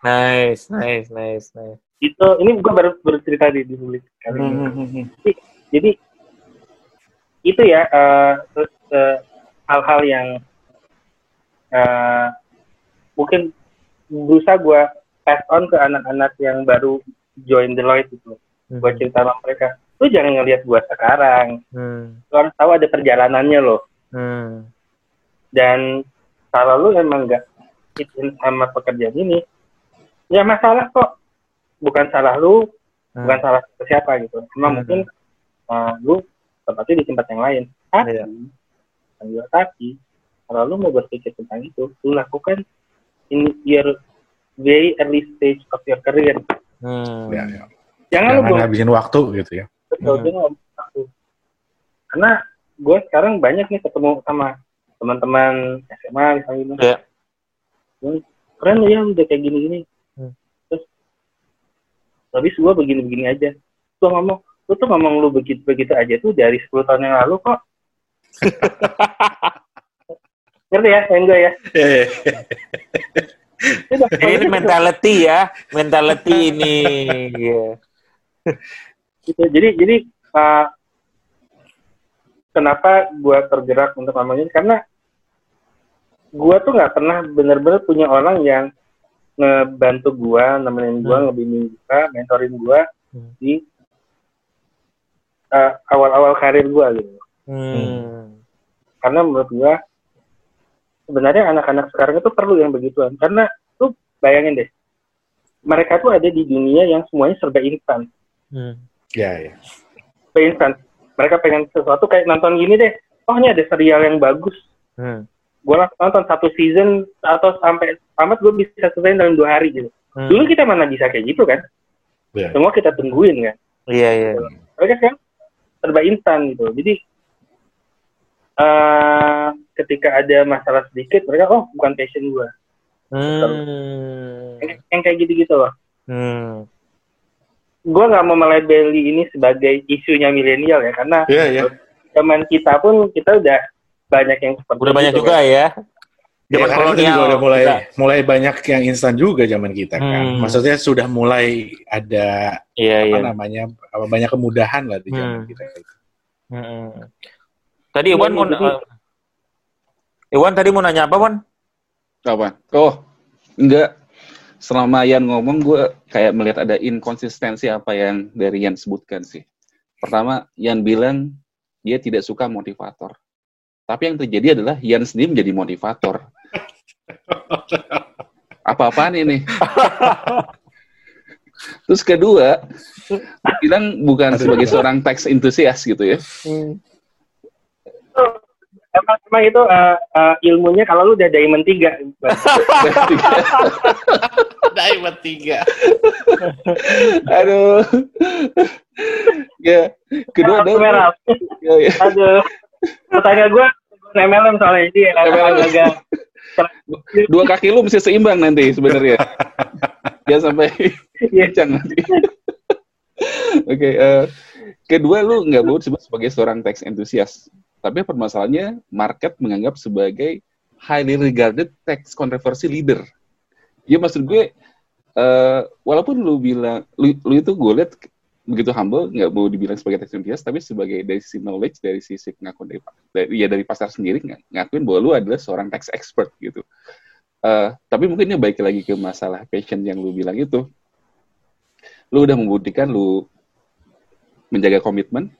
Nice, nice, nice, nice. itu ini gue baru baru cerita di di publik kali ini Hmm. jadi itu ya eh, terus, eh, hal-hal yang eh, mungkin berusaha gue pass on ke anak-anak yang baru join Deloitte itu Hmm. gue cerita sama mereka lu jangan ngelihat gue sekarang Hmm. lu harus tahu ada perjalanannya loh Hmm. dan kalau lu emang nggak fit in sama pekerjaan ini ya masalah kok bukan salah lu Hmm. bukan salah siapa gitu cuma Hmm. mungkin uh, lu tempatnya di tempat yang lain tapi Iya. sambil tapi kalau lu mau berpikir tentang itu lu lakukan in your very early stage of your career Hmm. Ya, ya. jangan lu Jangan belum habisin waktu gitu ya. Hmm. jangan lu waktu. karena gue sekarang banyak nih ketemu sama teman-teman SMA misalnya gitu. Iya. keren lu ya udah kayak gini-gini Hmm. terus habis gue begini-begini aja gue ngomong lu tuh ngomong lu begitu begitu aja tuh dari 10 tahun yang lalu kok ngerti ya yang gue ya Eh, Udah, Ini mentality ya, mentality ini. Iya. gitu. jadi jadi uh, kenapa gue tergerak untuk ngomong ini karena gue tuh nggak pernah bener-bener punya orang yang ngebantu gue nemenin gue Hmm. ngebimbing gue mentorin gue Hmm. di uh, awal-awal karir gue gitu Hmm. karena menurut gue sebenarnya anak-anak sekarang itu perlu yang begituan karena tuh bayangin deh mereka tuh ada di dunia yang semuanya serba instan Hmm. Ya, ya. serba instan mereka pengen sesuatu kayak nonton gini deh oh ini ada serial yang bagus Hmm. gue langsung nonton satu season atau sampai tamat gue bisa selesai dalam dua hari gitu Hmm. dulu kita mana bisa kayak gitu kan Ya. semua kita tungguin kan Iya, iya. mereka kan serba instan gitu jadi eh ketika ada masalah sedikit mereka oh bukan passion gue Hmm. yang, yang kayak gitu-gitu loh Hmm. Gue nggak mau melabeli ini sebagai isunya milenial ya karena Iya, iya. zaman kita pun kita udah banyak yang seperti Udah banyak itu, juga kan. ya. Ya, Zaman kita kolonial. juga udah mulai kita. mulai banyak yang instan juga zaman kita kan. Hmm. Maksudnya sudah mulai ada Iya, apa iya. namanya apa, banyak kemudahan lah di zaman Hmm. kita. Hmm. Tadi Iwan mau uh, Iwan tadi mau nanya apa, Wan? Apa? Oh, enggak. Selama Yan ngomong, gue kayak melihat ada inkonsistensi apa yang dari Yan sebutkan sih. Pertama, Yan bilang dia tidak suka motivator. Tapi yang terjadi adalah Yan sendiri menjadi motivator. Apa-apaan ini? Terus kedua, bilang bukan sebagai seorang teks entusias gitu ya. Emang, emang itu uh, uh, ilmunya kalau lu udah diamond 3. Diamond tiga. Aduh. ya, kedua Kartu merah. ya, ya. Aduh. Tetangga gue MLM soalnya jadi MLM. agak dua kaki lu mesti seimbang nanti sebenarnya. ya sampai Iya. kencang nanti. Oke, eh, kedua lu nggak disebut sebagai seorang tech enthusiast, tapi permasalahannya market menganggap sebagai highly regarded tech controversy leader. Ya maksud gue, eh, walaupun lu bilang, lu, lu itu gue lihat begitu humble, nggak mau dibilang sebagai tech enthusiast, tapi sebagai dari sisi knowledge, dari sisi pengakuan dari, dari ya dari pasar sendiri ng- ngakuin bahwa lu adalah seorang tax expert gitu. Eh, tapi mungkin ini balik lagi ke masalah passion yang lu bilang itu. Lu udah membuktikan lu menjaga komitmen,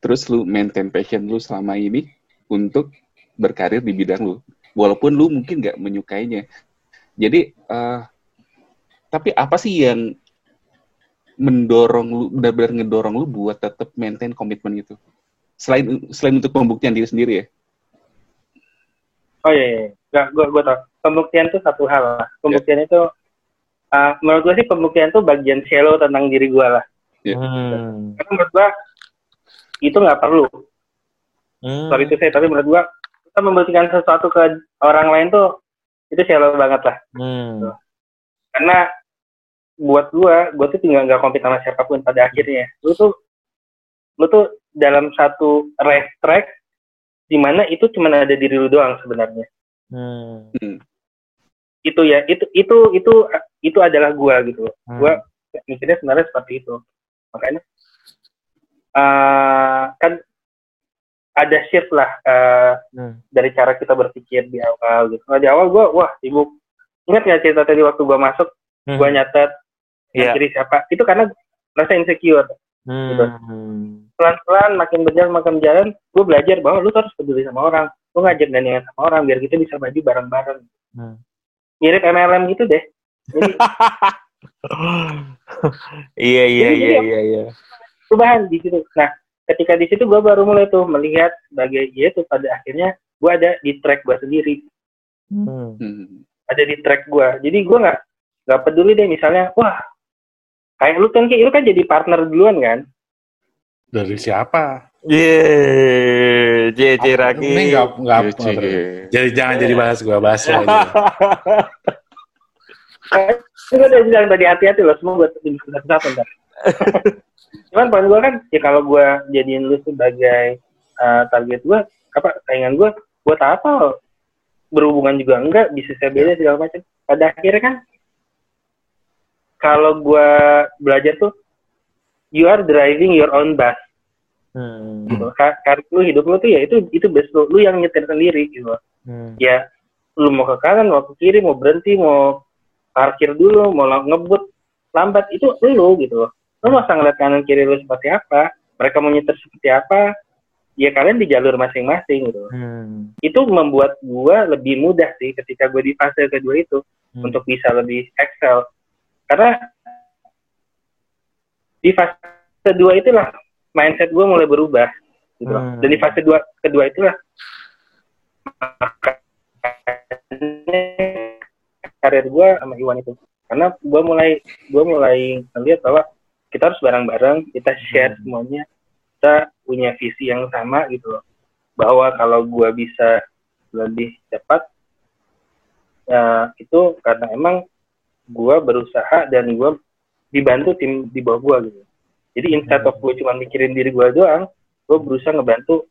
terus lu maintain passion lu selama ini untuk berkarir di bidang lu. Walaupun lu mungkin nggak menyukainya. Jadi, eh, tapi apa sih yang mendorong lu, benar-benar ngedorong lu buat tetap maintain komitmen itu? Selain selain untuk pembuktian diri sendiri ya? Oh iya, iya. Nggak, gue gue tau. Pembuktian itu satu hal lah. Pembuktian itu, uh, menurut gue sih pembuktian itu bagian shallow tentang diri gue lah. Hmm. Karena menurut gue itu nggak perlu. Hmm. Sorry itu saya, tapi menurut gue kita membuktikan sesuatu ke orang lain tuh itu shallow banget lah. Hmm. Karena buat gue, gue tuh tinggal nggak compete sama siapa pun pada akhirnya. Lu tuh, lu tuh dalam satu race track di mana itu cuma ada diri lu doang sebenarnya. Hmm. itu ya itu itu itu itu adalah gua gitu Hmm. gua mikirnya sebenarnya seperti itu makanya eh kan ada shift lah eh, Hmm. dari cara kita berpikir di awal gitu nah, di awal gua wah sibuk ingat nggak cerita tadi waktu gua masuk Hmm. gua nyatet Iya. kiri siapa itu karena rasa insecure Hmm. pelan-pelan makin berjalan makin berjalan gue belajar bahwa lu harus peduli sama orang lu ngajak gandengan sama orang biar kita bisa maju bareng-bareng Hmm. mirip MLM gitu deh jadi Iya iya Jadi, iya jadi- iya iya. Perubahan di situ. Nah, ketika di situ gue baru mulai tuh melihat sebagai ya tuh pada akhirnya gue ada di track gue sendiri, Hmm. Hmm. ada di track gue. Jadi gue nggak nggak peduli deh misalnya, wah kayak lu kan kayak lu kan jadi partner duluan kan? Dari siapa? Yeay, JJ Raki. Ini nggak nggak. Jadi jangan jadi bahas gua bahas aja. Gue udah bilang tadi hati-hati loh, semua buat ntar. Cuman poin gue kan, ya kalau gue jadiin lu sebagai uh, target gue, apa saingan gue, buat apa? Berhubungan juga enggak, bisnis saya beda segala macam. Pada akhirnya kan, kalau gue belajar tuh, you are driving your own bus. Hmm. Gitu. Ka- Karir lu hidup lu tuh ya itu itu bus lu, lu yang nyetir sendiri gitu. Hmm. Ya, lu mau ke kanan, mau ke kiri, mau berhenti, mau parkir dulu, mau ngebut lambat itu lu gitu loh. Lu masa ngeliat kanan kiri lu seperti apa, mereka mau nyetir seperti apa, ya kalian di jalur masing-masing gitu. Hmm. Itu membuat gua lebih mudah sih ketika gue di fase kedua itu Hmm. untuk bisa lebih excel. Karena di fase kedua itulah mindset gue mulai berubah gitu. Hmm. Dan di fase dua kedua itulah karir gue sama Iwan itu karena gue mulai gue mulai melihat bahwa kita harus bareng-bareng kita share Hmm. semuanya kita punya visi yang sama gitu loh. Bahwa kalau gue bisa lebih cepat ya itu karena emang gue berusaha dan gue dibantu tim di bawah gue gitu. Jadi instead of gue cuma mikirin diri gue doang gue berusaha ngebantu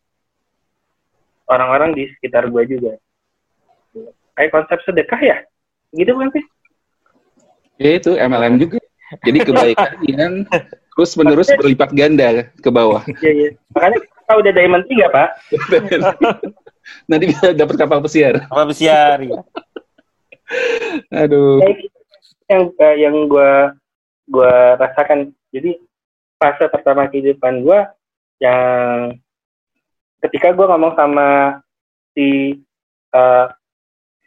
orang-orang di sekitar gue juga. Kayak konsep sedekah ya? Gitu kan sih Ya itu MLM juga. Jadi kebaikan yang terus menerus berlipat ganda ke bawah. Iya, iya. Makanya kita udah diamond 3, Pak. Nanti bisa dapat kapal pesiar. Apa besiar ya? Aduh. Ya, itu yang eh, yang gua gua rasakan. Jadi fase pertama kehidupan gua yang ketika gua ngomong sama si eh,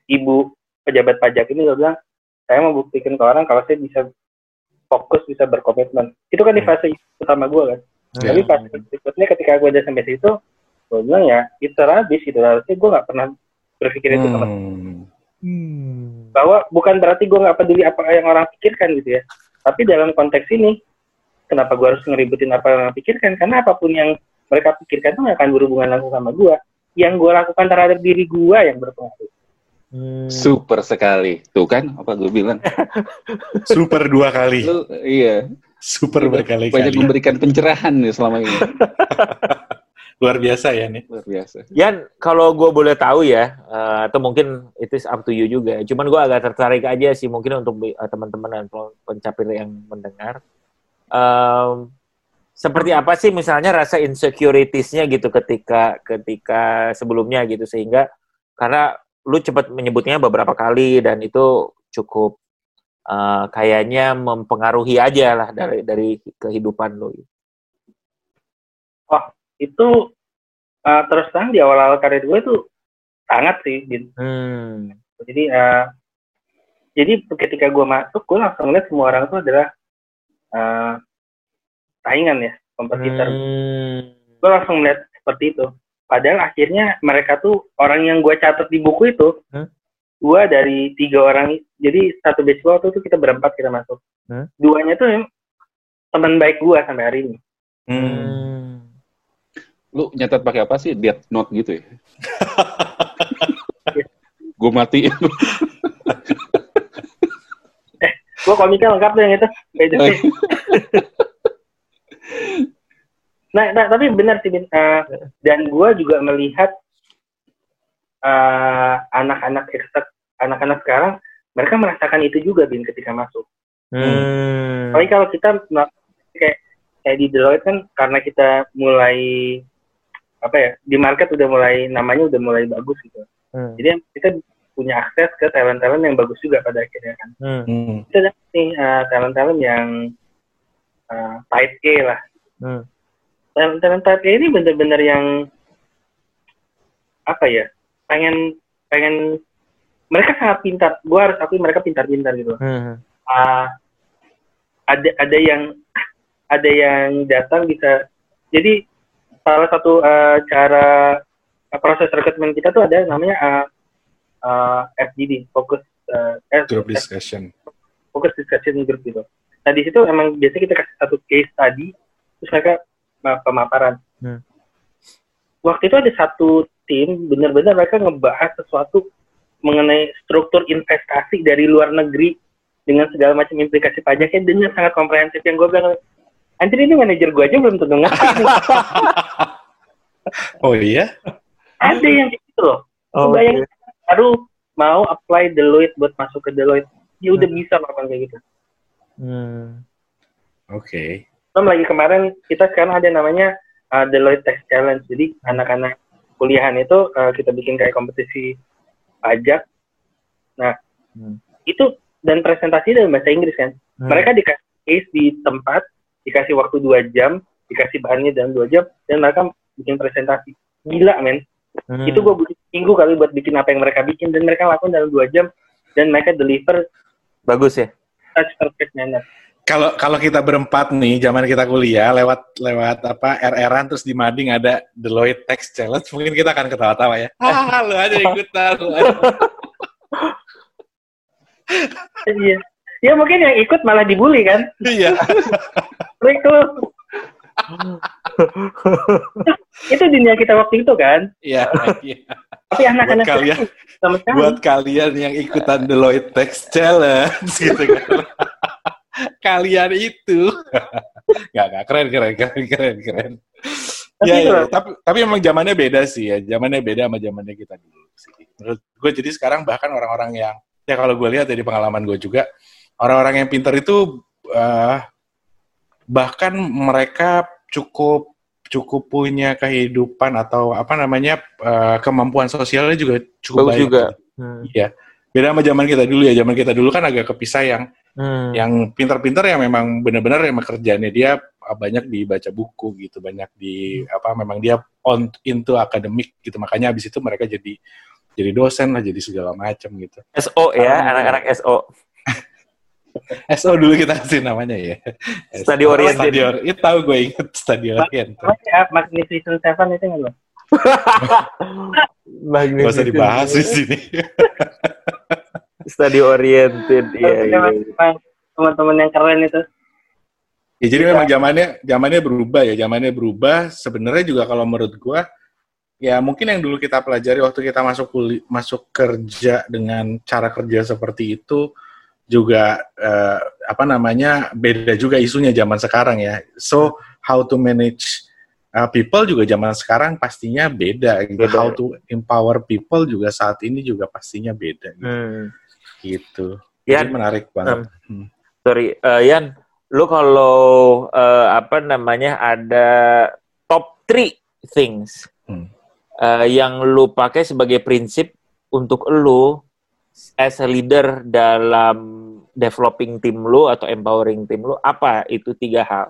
ibu pejabat pajak ini gua bilang saya mau buktikan ke orang kalau saya bisa fokus bisa berkomitmen. Itu kan di fase pertama gua kan. Hmm. Tapi pas berikutnya ketika gue udah sampai situ, gue bilang ya itu habis gitu harusnya gue nggak pernah berpikir itu sama Hmm. bahwa bukan berarti gue nggak peduli apa yang orang pikirkan gitu ya tapi dalam konteks ini kenapa gue harus ngeributin apa yang orang pikirkan karena apa pun yang mereka pikirkan itu nggak akan berhubungan langsung sama gue yang gue lakukan terhadap diri gue yang berpengaruh Hmm. Super sekali. Tuh kan apa gue bilang. Super dua kali. Lu iya, Super banyak berkali-kali. memberikan pencerahan nih selama ini. Luar biasa ya nih. Luar biasa. Yan, kalau gue boleh tahu ya, eh, atau mungkin it is up to you juga. Cuman gue agak tertarik aja sih mungkin untuk eh, teman-teman dan pencapir yang mendengar. Em, seperti apa sih misalnya rasa insecuritiesnya gitu ketika ketika sebelumnya gitu sehingga karena lu cepat menyebutnya beberapa kali dan itu cukup eh, kayaknya mempengaruhi aja lah dari dari kehidupan lu. itu uh, terus terang di awal-awal karir gue tuh sangat sih Din. Hmm. jadi uh, jadi ketika gue masuk gue langsung lihat semua orang tuh adalah uh, saingan ya kompetitor Hmm. gue langsung melihat seperti itu padahal akhirnya mereka tuh orang yang gue catat di buku itu Hmm? dua dari tiga orang jadi satu batch gue waktu itu kita berempat kita masuk Hmm? duanya tuh teman baik gue sampai hari ini Hmm. Hmm. Lu nyatet pakai apa sih? Death note gitu ya? gue mati. gue komiknya lengkap tuh yang itu gitu. nah, nah, tapi benar sih Bin. Eh, dan gue juga melihat eh, anak-anak eksak anak-anak sekarang mereka merasakan itu juga bin ketika masuk Hmm. Apalagi kalau kita kayak kayak di Deloitte kan karena kita mulai apa ya di market udah mulai namanya udah mulai bagus gitu. Hmm. Jadi kita punya akses ke talent-talent yang bagus juga pada akhirnya kan. Hmm. Kita nih uh, talent-talent yang uh, type A lah. Hmm. Talent-talent type A ini bener-bener yang apa ya pengen pengen mereka sangat pintar. Gua harus akui mereka pintar-pintar gitu. Hmm. uh, ada ada yang ada yang datang bisa jadi salah satu uh, cara uh, proses rekrutmen kita tuh ada namanya uh, uh, FGD fokus uh, eh, Group discussion. fokus discussion group gitu. Nah di situ emang biasanya kita kasih satu case tadi terus mereka pemaparan. Hmm. Waktu itu ada satu tim benar-benar mereka ngebahas sesuatu mengenai struktur investasi dari luar negeri dengan segala macam implikasi pajaknya dengan sangat komprehensif yang gue bilang anjir ini manajer gue aja belum tentu ngerti Oh iya? ada yang gitu loh Oh, bayangin baru mau apply Deloitte buat masuk ke Deloitte dia udah bisa melakukan kayak gitu Hmm. Oke. Belum lagi kemarin kita sekarang ada namanya uh, Deloitte Tax Challenge jadi anak-anak kuliahan itu uh, kita bikin kayak kompetisi pajak nah Hmm. itu dan presentasi dalam bahasa Inggris kan Hmm. mereka dikasih case di tempat dikasih waktu dua jam dikasih bahannya dalam dua jam dan mereka bikin presentasi gila men Hmm. itu gue butuh minggu kali buat bikin apa yang mereka bikin dan mereka lakukan dalam dua jam dan mereka deliver bagus ya. such perfect manner Kalau kalau kita berempat nih, zaman kita kuliah lewat lewat apa RR-an terus di Mading ada Deloitte Tax Challenge, mungkin kita akan ketawa-tawa ya. Ah, lu aja ikutan. lu aja. iya ya mungkin yang ikut malah dibully kan Iya. itu itu dunia kita waktu itu kan Iya. iya. tapi anak-anak Buat kalian, buat kalian yang ikutan Deloitte Tax Challenge gitu kan. Kalian itu. Nggak. Keren, keren, keren, keren, keren. Tapi Ya, ya, tapi tapi emang zamannya beda sih ya. Zamannya beda sama zamannya kita dulu sih. Menurut gue jadi sekarang bahkan orang-orang yang ya kalau gue lihat dari pengalaman gue juga orang-orang yang pintar itu eh, bahkan mereka cukup cukup punya kehidupan atau apa namanya eh, kemampuan sosialnya juga cukup Bagus baik. juga. Hmm. Iya. Beda sama zaman kita dulu ya. Zaman kita dulu kan agak kepisah yang Hmm. yang pintar-pintar yang memang benar-benar yang kerjanya dia uh, banyak dibaca buku gitu banyak di apa memang dia on into akademik gitu makanya habis itu mereka jadi jadi dosen lah jadi segala macam gitu SO ya, Ah. anak-anak SO. SO dulu kita kasih namanya ya Study oriented. Study or- itu tahu gue inget study oriented Apa ya Magnificent Seven itu nggak lo Gak usah dibahas di sini. Study oriented, iya. iya. Memang teman-teman yang keren itu. Ya, jadi memang zamannya zamannya berubah ya, zamannya berubah. Sebenarnya juga kalau menurut gua ya mungkin yang dulu kita pelajari waktu kita masuk kuli, masuk kerja dengan cara kerja seperti itu juga eh, apa namanya beda juga isunya zaman sekarang ya. So how to manage uh, people juga zaman sekarang pastinya beda. Gitu. Beda. How to empower people juga saat ini juga pastinya beda. Gitu. Hmm. Gitu. Yan, Jadi menarik banget. Hmm. sorry, eh, Yan, lu kalau eh, apa namanya ada top three things Hmm. eh, yang lu pakai sebagai prinsip untuk lu as a leader dalam developing tim lu atau empowering tim lu apa itu tiga hal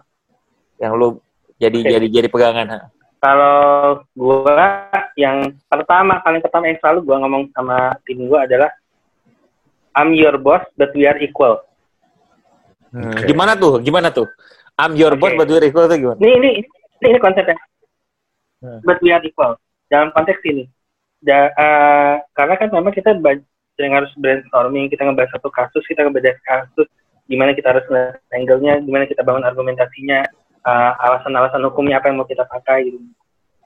yang lu jadi Oke. jadi jadi pegangan ha? Kalau gua yang pertama paling pertama yang selalu gua ngomong sama tim gua adalah I'm your boss but we are equal. Oke. Gimana tuh? Gimana tuh? I'm your boss Oke. but you're equal tuh gimana? Ini ini ini, ini konsepnya. Hmm. But we are equal. Dalam konteks ini. Da, eh, karena kan memang kita sering harus brainstorming, kita ngebahas satu kasus, kita ngebahas kasus, gimana kita harus angle-nya, gimana kita bangun argumentasinya, eh, alasan-alasan hukumnya apa yang mau kita pakai gitu.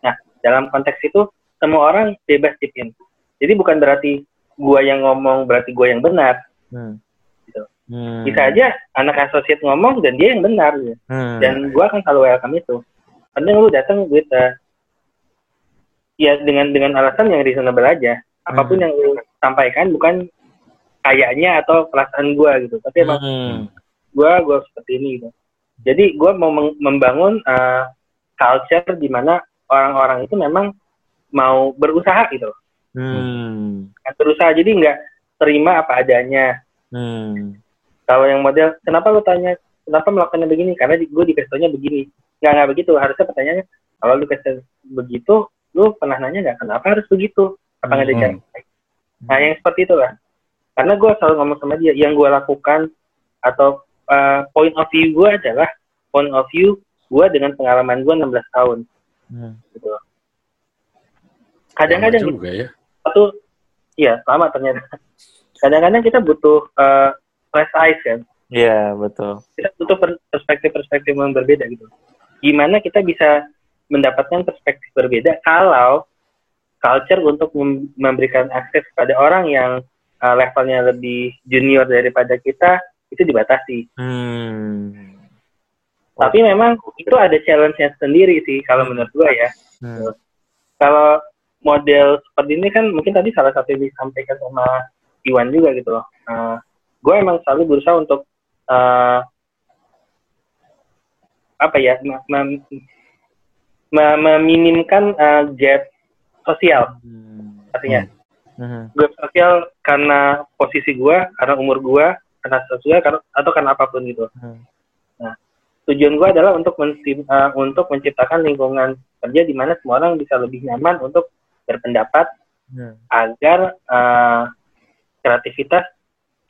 Nah, dalam konteks itu semua orang bebas chip in. Jadi bukan berarti gua yang ngomong berarti gua yang benar. Hmm. Gitu. Hmm. Bisa aja anak associate ngomong dan dia yang benar gitu. Hmm. dan gua akan selalu welcome itu penting lu datang with uh, ya dengan dengan alasan yang reasonable aja apa pun Hmm. yang lu sampaikan bukan kayaknya atau perasaan gua gitu tapi emang Hmm. gua gua seperti ini gitu jadi gua mau membangun uh, culture di mana orang-orang itu memang mau berusaha gitu Hmm. berusaha jadi nggak terima apa adanya Hmm. kalau yang model kenapa lu tanya kenapa melakukannya begini karena di, gue dikasih begini nggak nggak begitu harusnya pertanyaannya kalau lu kasih begitu lu pernah nanya nggak kenapa harus begitu apa nggak ada Hmm. cara lain? nah yang seperti itulah karena gue selalu ngomong sama dia yang gue lakukan atau uh, point of view gue adalah point of view gue dengan pengalaman gue 16 tahun Hmm. gitu kadang-kadang juga ya. Satu iya lama ternyata kadang-kadang kita butuh uh, fresh eyes kan Iya, betul. kita butuh per- perspektif-perspektif yang berbeda gitu. Gimana kita bisa mendapatkan perspektif berbeda kalau culture untuk mem- memberikan akses kepada orang yang uh, levelnya lebih junior daripada kita itu dibatasi. Hmm. Tapi memang itu ada challenge-nya sendiri sih kalau menurut gua ya. Hmm. Kalau model seperti ini kan mungkin tadi salah satu yang disampaikan sama Iwan juga gitu loh. Uh, gue emang selalu berusaha untuk uh, apa ya mem- mem- mem- meminimkan uh, gap sosial Hmm. artinya Hmm. gap sosial karena posisi gue karena umur gue karena sosial karena, atau karena apa pun gitu Hmm. nah tujuan gue adalah untuk uh, untuk menciptakan lingkungan kerja di mana semua orang bisa lebih nyaman untuk berpendapat Hmm. agar uh, kreativitas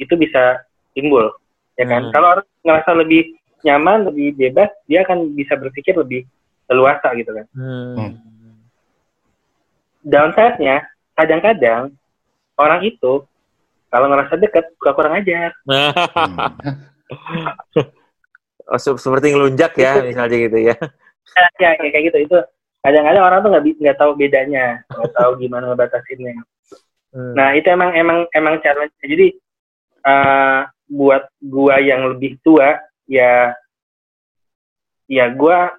itu bisa timbul ya kan Hmm. kalau orang ngerasa lebih nyaman lebih bebas dia akan bisa berpikir lebih leluasa gitu kan Hmm. downside-nya kadang-kadang orang itu kalau ngerasa deket suka kurang ajar Hmm. oh, se- seperti ngelunjak ya, misalnya gitu ya. ya kayak gitu itu kadang-kadang orang tuh nggak nggak tahu bedanya nggak tahu gimana ngebatasinnya Hmm. Nah itu emang emang emang challenge. Jadi eh, buat gua yang lebih tua ya ya gua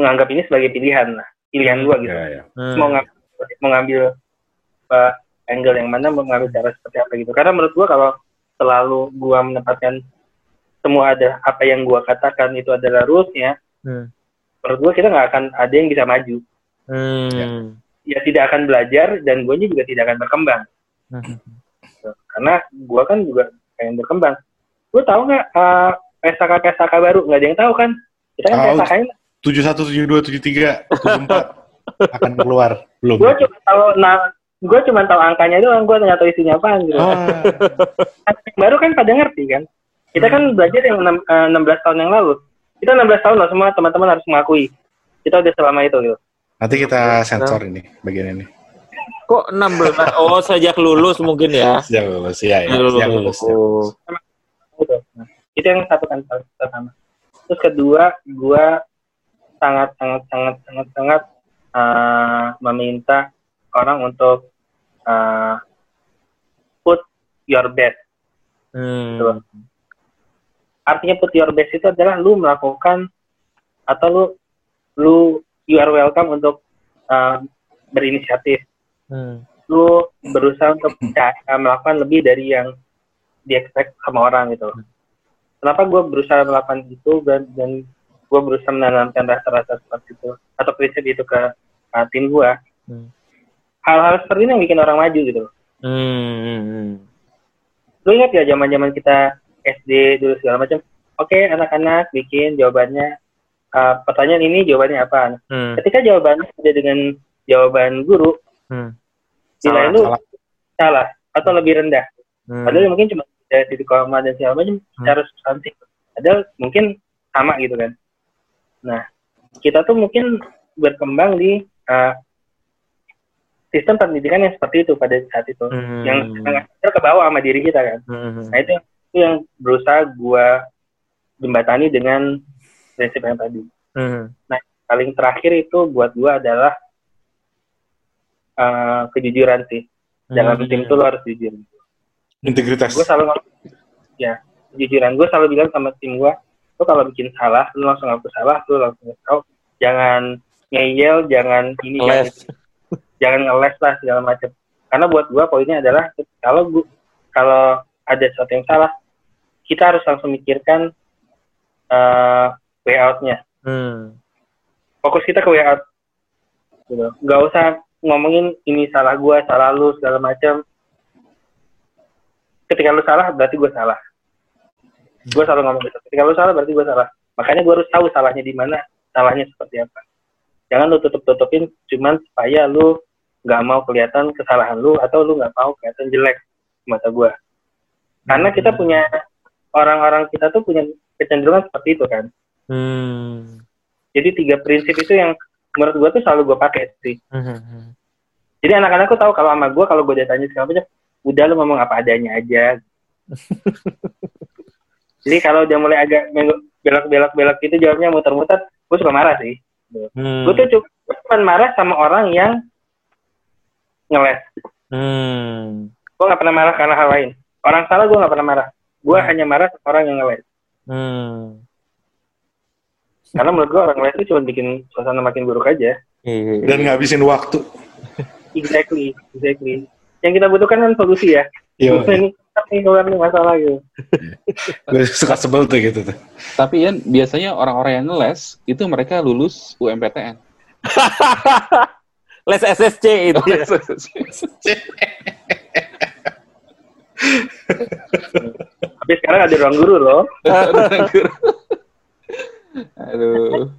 menganggap ini sebagai pilihan lah, pilihan gua gitu. Ya, ya. Hmm. Mau ngambil mau ngambil eh, angle yang mana, mau ngambil cara seperti apa gitu. Karena menurut gua kalau selalu gua menempatkan semua ada apa yang gua katakan itu adalah rulesnya, Hmm. Menurut gua kita nggak akan ada yang bisa maju. Hmm. Ya tidak akan belajar dan guanya juga tidak akan berkembang. Hmm. Karena gua kan juga pengen berkembang lu tahu nggak uh, PSK PSK baru nggak ada yang tahu kan kita kan Tahu. PSK tujuh satu tujuh dua tujuh tiga tujuh empat akan keluar belum? gua cuma tahu nah gua cuma tahu angkanya doang gua nggak tahu isinya apa gitu Ah, yang baru kan pada ngerti kan kita kan belajar yang enam- eh, 16 tahun yang lalu kita 16 tahun loh semua teman-teman harus mengakui kita udah selama itu gitu Nanti kita sensor ini bagian ini. Kok 16? Oh, sejak lulus mungkin ya. Sejak lulus ya, ya. Sejak lulus. Sejak lulus. sejak lulus. gitu. Nah, itu yang satu kan pertama. Terus kedua, gua sangat sangat sangat sangat sangat eh, meminta orang untuk eh, put your best. Hmm. Artinya put your best itu adalah lu melakukan atau lu lu you are welcome untuk eh, berinisiatif. Hmm. Lu berusaha untuk ca- melakukan lebih dari yang di expect sama orang gitu. Kenapa gue berusaha melakukan itu dan, dan gue berusaha menanamkan rasa-rasa seperti itu atau prinsip itu ke uh, tim gue. Hmm. Hal-hal seperti ini yang bikin orang maju gitu. Hmm. Lu ingat ya zaman-zaman kita SD dulu segala macam. Oke anak-anak bikin jawabannya uh, pertanyaan ini jawabannya apa? Hmm. Ketika jawabannya ada dengan jawaban guru, Hmm. nilai Salah, lu salah. salah atau lebih rendah. Hmm. Padahal mungkin cuma dari titik koma dan segala macam secara substantif. Padahal mungkin sama gitu kan. Nah, kita tuh mungkin berkembang di uh, sistem pendidikan yang seperti itu pada saat itu, Hmm. yang sangat ke bawah sama diri kita kan. Hmm. Nah itu, itu yang berusaha gua jembatani dengan prinsip yang tadi. Hmm. Paling terakhir itu buat gua adalah uh, kejujuran sih. Dalam Hmm. tim tuh lo harus jujur. Integritas. gue selalu ya kejujuran gue selalu bilang sama tim gue lo kalau bikin salah lo langsung ngaku salah lo langsung tahu jangan ngeyel jangan ini jangan, jangan ngeles lah segala macam karena buat gue poinnya adalah kalau gua, kalau ada sesuatu yang salah kita harus langsung mikirkan uh, way out-nya Hmm. fokus kita ke way out gitu. Nggak usah ngomongin ini salah gue salah lu segala macam ketika lu salah berarti gue salah. Gue selalu ngomong gitu. Ketika lu salah berarti gue salah. Makanya gue harus tahu salahnya di mana salahnya seperti apa. Jangan lu tutup tutupin cuman supaya lu nggak mau kelihatan kesalahan lu atau lu nggak mau kelihatan jelek di mata gue karena kita punya orang-orang kita tuh punya kecenderungan seperti itu kan Hmm. jadi tiga prinsip itu yang menurut gue tuh selalu gue pakai sih Hmm. jadi anak-anakku tahu kalau sama gue kalau gue ditanya segala macam udah lu ngomong apa adanya aja jadi kalau udah mulai agak meng- belok-belok belok gitu jawabnya muter-muter gue suka marah sih Hmm. gue tuh cuma marah sama orang yang ngeles Hmm. gue nggak pernah marah karena hal lain orang salah gue nggak pernah marah gue Hmm. hanya marah sama orang yang ngeles Hmm. karena menurut gue orang ngeles itu cuma bikin suasana makin buruk aja Iya. Dan ngabisin waktu. exactly exactly yang kita butuhkan kan solusi ya ini ini keluar nih masalah gitu gue suka sebel tuh gitu tuh. Tapi kan biasanya orang-orang yang ngeles itu mereka lulus UMPTN. Les SSC itu. ya. Tapi sekarang ada ruang guru loh Aduh.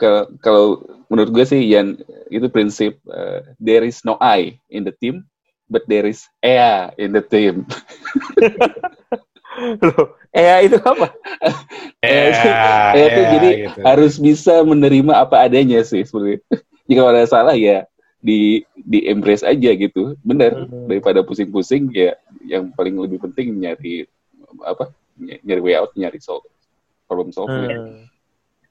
Kalau kalau menurut gue sih Yan itu prinsip uh, there is no I in the team, but there is Ea in the team. Loh, eh itu apa? Eh, Ya, Ea itu ya, jadi gitu. harus bisa menerima apa adanya sih sebenarnya. Jika ada salah ya di di embrace aja gitu. Bener Hmm. daripada pusing-pusing ya yang paling lebih penting nyari apa? ny- nyari way out, nyari solve problem solving. Hmm.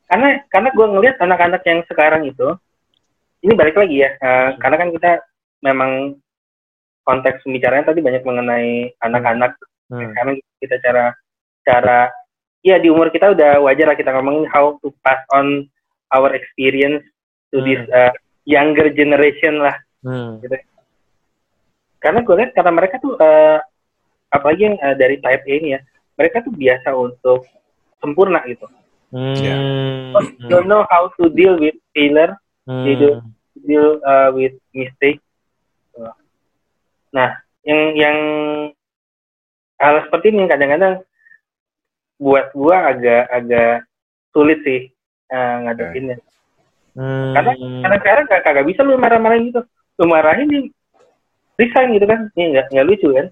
karena karena gue ngelihat anak-anak yang sekarang itu ini balik lagi ya eh, karena kan kita memang konteks pembicaranya tadi banyak mengenai anak-anak Hmm. karena kita cara cara ya di umur kita udah wajar lah kita ngomongin how to pass on our experience to this uh, younger generation lah Hmm. karena gue lihat kata mereka tuh eh, apalagi yang eh, dari type A ini ya mereka tuh biasa untuk sempurna gitu Hmm. Ya. don't know how to deal with failure Hmm. Gitu. deal uh, with mistake. Nah, yang yang hal seperti ini kadang-kadang buat gua agak agak sulit sih uh, ngadepinnya. Hmm. Karena karena sekarang gak, kagak bisa lu marah-marahin gitu. Lu marahin dia resign gitu kan. Ini nggak nggak lucu kan.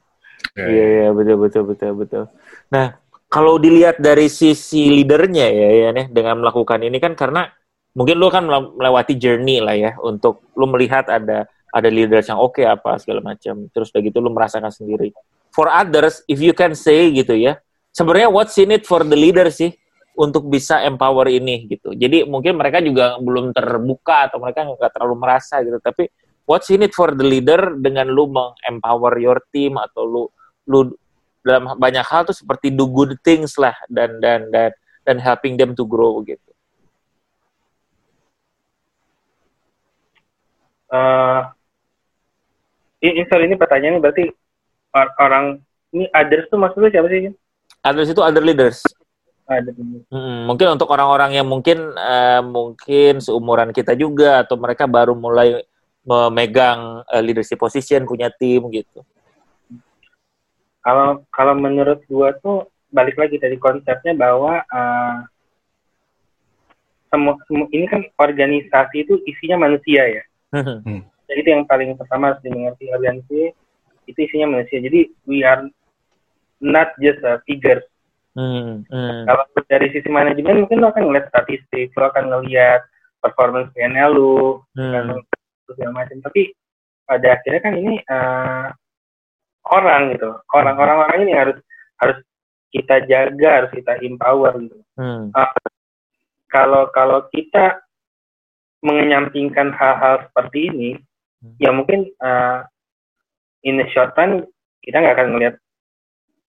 Ya, Iya, iya, betul, betul, betul, betul. Nah, kalau dilihat dari sisi leadernya ya, ya nih, dengan melakukan ini kan karena mungkin lu kan melewati journey lah ya untuk lu melihat ada ada leaders yang oke okay apa segala macam terus udah gitu lu merasakan sendiri for others if you can say gitu ya sebenarnya what's in it for the leader sih untuk bisa empower ini gitu jadi mungkin mereka juga belum terbuka atau mereka nggak terlalu merasa gitu tapi what's in it for the leader dengan lu mengempower your team atau lu lu dalam banyak hal tuh seperti do good things lah dan dan dan dan helping them to grow gitu uh, ini, sorry ini pertanyaannya berarti or, orang ini others tuh maksudnya siapa sih? Others itu other leaders. Hmm, mungkin untuk orang-orang yang mungkin uh, mungkin seumuran kita juga atau mereka baru mulai memegang uh, leadership position punya tim gitu. Kalau kalau menurut gua tuh balik lagi dari konsepnya bahwa uh, semua, semua ini kan organisasi itu isinya manusia ya. Hmm. Jadi itu yang paling pertama harus dimengerti aliansi itu isinya manusia. Jadi we are not just a figure. Hmm. Hmm. Kalau dari sisi manajemen mungkin lo akan ngeliat statistik, lo akan ngeliat performance PNL lu, hmm. segala macam. Tapi pada akhirnya kan ini uh, orang gitu, orang-orang orang ini harus harus kita jaga, harus kita empower gitu. Hmm. Uh, kalau kalau kita mengenyampingkan hal-hal seperti ini, hmm. ya mungkin uh, in the short run kita nggak akan melihat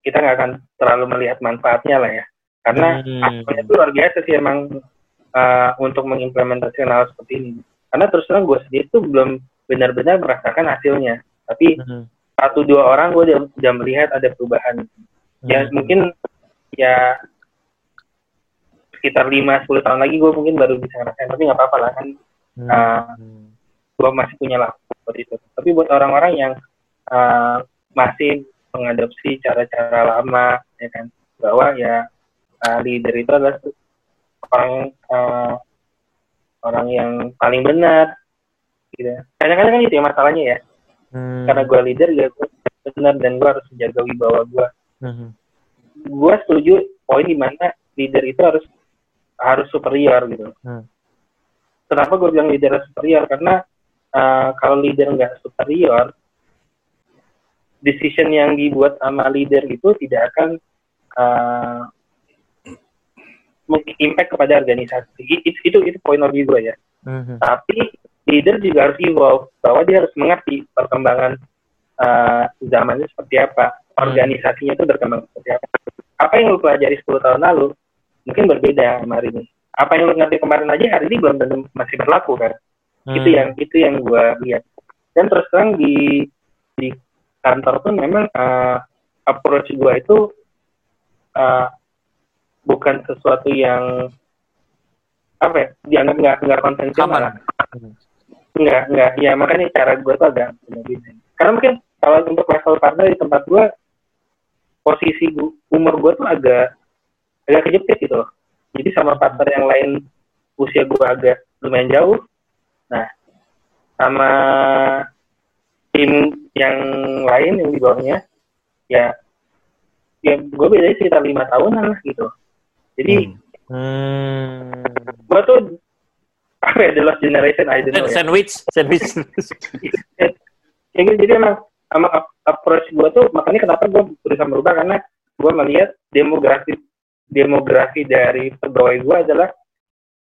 kita nggak akan terlalu melihat manfaatnya lah ya, karena hmm. itu luar biasa sih emang uh, untuk mengimplementasikan hal seperti ini. Karena terus terang gue sendiri tuh belum benar-benar merasakan hasilnya, tapi hmm. satu dua orang gue udah, udah melihat ada perubahan. Ya hmm. mungkin ya sekitar lima sepuluh tahun lagi gue mungkin baru bisa ngerasain tapi nggak apa-apa lah kan hmm. uh, eh, gue masih punya lah seperti itu tapi buat orang-orang yang uh, masih mengadopsi cara-cara lama ya kan bahwa ya uh, leader itu adalah orang uh, orang yang paling benar gitu kadang-kadang kan itu ya masalahnya ya hmm. karena gue leader ya gue benar dan gue harus menjaga wibawa gue hmm. gue setuju poin di mana leader itu harus harus superior gitu. Hmm. Kenapa gue bilang leader superior? Karena uh, kalau leader nggak superior, decision yang dibuat sama leader itu tidak akan uh, impact kepada organisasi. Itu itu, itu poin of view gue ya. hmm Tapi leader juga harus evolve bahwa dia harus mengerti perkembangan uh, zamannya seperti apa, hmm. organisasinya itu berkembang seperti apa. Apa yang lu pelajari 10 tahun lalu, mungkin berbeda sama hari ini. Apa yang lo ngerti kemarin aja hari ini belum tentu masih berlaku kan. Hmm. Itu yang itu yang gue lihat. Dan terus terang di di kantor pun memang uh, approach gue itu uh, bukan sesuatu yang apa ya dianggap nggak nggak konvensional nggak nggak ya makanya cara gue tuh agak karena mungkin kalau untuk level partner di tempat gue posisi gua, umur gue tuh agak agak kejepit gitu loh. Jadi sama partner yang lain usia gue agak lumayan jauh. Nah, sama tim yang lain yang di bawahnya, ya, ya gue beda sekitar lima tahunan lah gitu. Jadi, hmm. gue tuh apa ya the last generation I don't know. Ya. Sandwich, ya. sandwich. ya, gitu, jadi emang sama approach gue tuh makanya kenapa gue berusaha merubah karena gue melihat demografi demografi dari pegawai gue adalah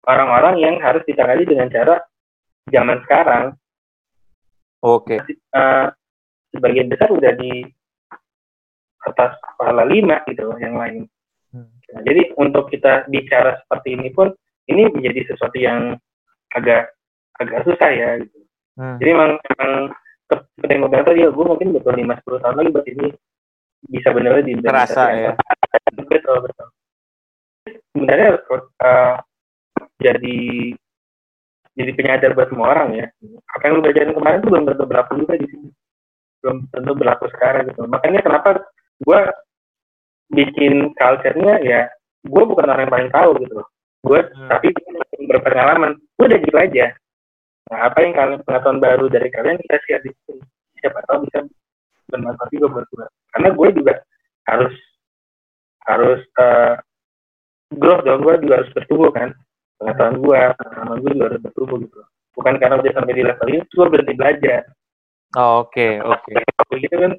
orang-orang yang harus ditangani dengan cara zaman sekarang. Oke. Okay. Uh, sebagian besar udah di atas kepala lima gitu yang lain. Hmm. Nah, jadi untuk kita bicara seperti ini pun ini menjadi sesuatu yang agak agak susah ya gitu. Hmm. Jadi memang, memang seperti yang gue bilang tadi ya gue mungkin betul lima sepuluh tahun lagi buat ini bisa benar-benar di terasa ya. Betul betul sebenarnya uh, jadi jadi penyadar buat semua orang ya. Apa yang lu belajarin kemarin tuh belum tentu berlaku juga di sini. Belum tentu berlaku sekarang gitu. Makanya kenapa gue bikin culture-nya ya gue bukan orang yang paling tahu gitu loh. Gue hmm. tapi berpengalaman. Gue udah gitu aja. Nah, apa yang kalian pengetahuan baru dari kalian kita share di sini. Siapa tahu bisa bermanfaat juga buat gue. Karena gue juga harus harus uh, growth dong gue juga harus bertumbuh kan pengetahuan gue pengalaman gue juga harus bertumbuh gitu bukan karena udah sampai di level itu gue berhenti belajar Oh, Oke, oke. Kalau gitu kan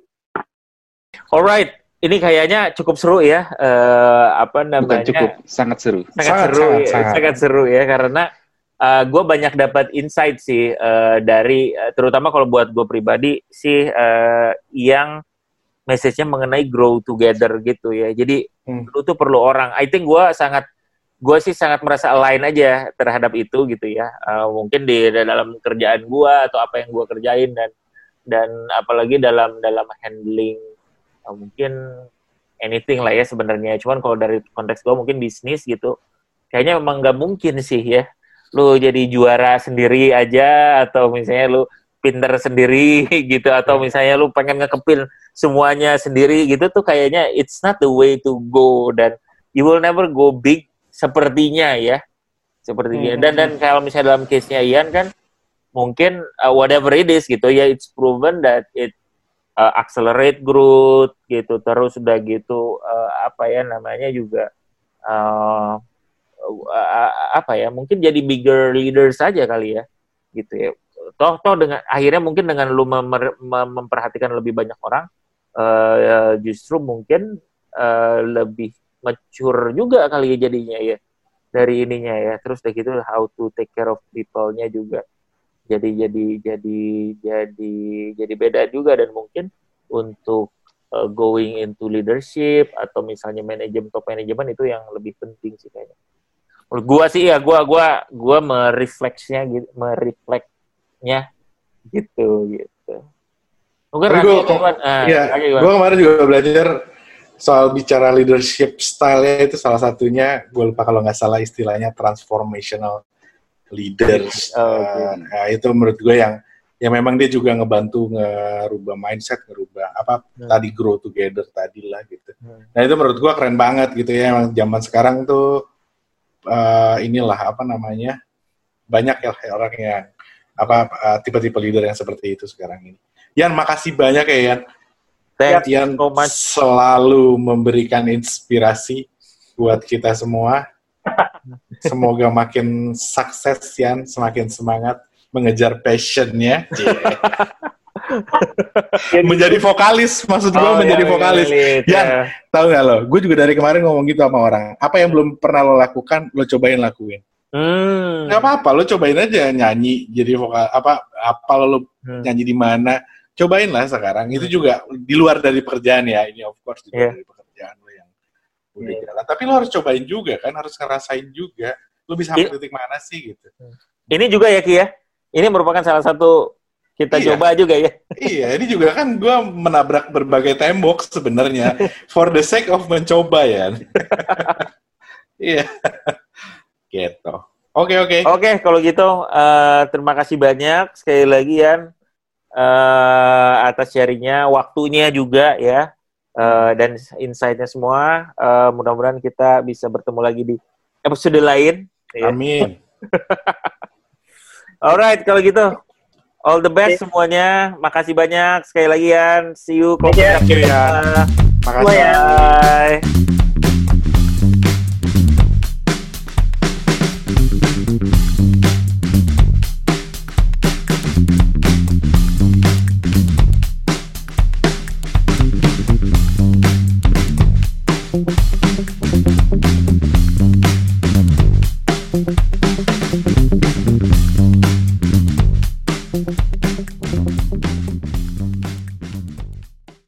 Alright, ini kayaknya cukup seru ya. eh apa Bukan namanya? cukup, sangat seru. sangat, Sangat, seru, sangat, ya, sangat. sangat seru ya karena gue banyak dapat insight sih eh, dari eh, terutama kalau buat gue pribadi sih eh, yang message-nya mengenai grow together gitu ya. Jadi Hmm. lu tuh perlu orang. I think gue sangat gue sih sangat merasa align aja terhadap itu gitu ya. Eh, mungkin di dalam kerjaan gue atau apa yang gue kerjain dan dan apalagi dalam dalam handling eh, mungkin anything lah ya sebenarnya. Cuman kalau dari konteks gue mungkin bisnis gitu, kayaknya memang nggak mungkin sih ya. Lu jadi juara sendiri aja atau misalnya lu pinter sendiri gitu atau misalnya lu pengen ngekepin semuanya sendiri gitu tuh kayaknya it's not the way to go dan you will never go big sepertinya ya. Sepertinya. Dan dan kalau misalnya dalam case nya Ian kan mungkin uh, whatever it is gitu ya it's proven that it uh, accelerate growth gitu. Terus udah gitu uh, apa ya namanya juga uh, uh, apa ya mungkin jadi bigger leader saja kali ya gitu ya. Toh toh dengan akhirnya mungkin dengan lu memer- mem- memperhatikan lebih banyak orang uh, justru mungkin uh, lebih mature juga kali ya jadinya ya dari ininya ya terus udah gitu how to take care of people-nya juga jadi jadi jadi jadi jadi beda juga dan mungkin untuk uh, going into leadership atau misalnya manajemen top manajemen itu yang lebih penting sih kayaknya. Menurut gua sih ya gua gua gua merefleksnya gitu merefleksnya gitu gitu. Mungkin Iya, Rani gimana? gue kemarin juga belajar soal bicara leadership style itu salah satunya gue lupa kalau nggak salah istilahnya transformational leaders. Oh, oke. Eh, nah, itu menurut gue yang yang memang dia juga ngebantu ngerubah mindset, ngerubah apa Hmm. tadi grow together tadi lah gitu. Hmm. Nah itu menurut gue keren banget gitu ya. Emang zaman sekarang tuh eh, inilah apa namanya banyak ya orang yang apa eh, tipe-tipe leader yang seperti itu sekarang ini. Yan makasih banyak ya Yan. Thanks Yan so much. selalu memberikan inspirasi buat kita semua. Semoga makin sukses Yan, semakin semangat mengejar passionnya. menjadi vokalis, maksud gue Oh, menjadi ya, vokalis. Yan, ya. Tahu nggak lo? Gue juga dari kemarin ngomong gitu sama orang. Apa yang belum pernah lo lakukan, lo cobain lakuin. Hmm. Gak apa-apa, lo cobain aja nyanyi jadi vokal. Apa apa lo Hmm. nyanyi di mana? Cobain lah sekarang. Itu juga di luar dari pekerjaan ya. Ini of course di luar Iya. dari pekerjaan lo yang udah Iya. jalan. Tapi lo harus cobain juga kan, harus ngerasain juga. Lo bisa Iya. sampai titik mana sih gitu. Ini juga ya Ki ya. Ini merupakan salah satu kita Iya. coba juga ya. iya, ini juga kan gue menabrak berbagai tembok sebenarnya for the sake of mencoba ya. Iya. gitu. Oke oke. Oke, kalau gitu eh, terima kasih banyak sekali lagi Yan eh, atas sharingnya, waktunya juga ya, eh, dan insight-nya semua. Eh, mudah-mudahan kita bisa bertemu lagi di episode lain. ya. Amin. Alright, kalau gitu all the best semuanya. Makasih banyak sekali lagi Yan. See you. Thank you. Makasih. Ya. Bye.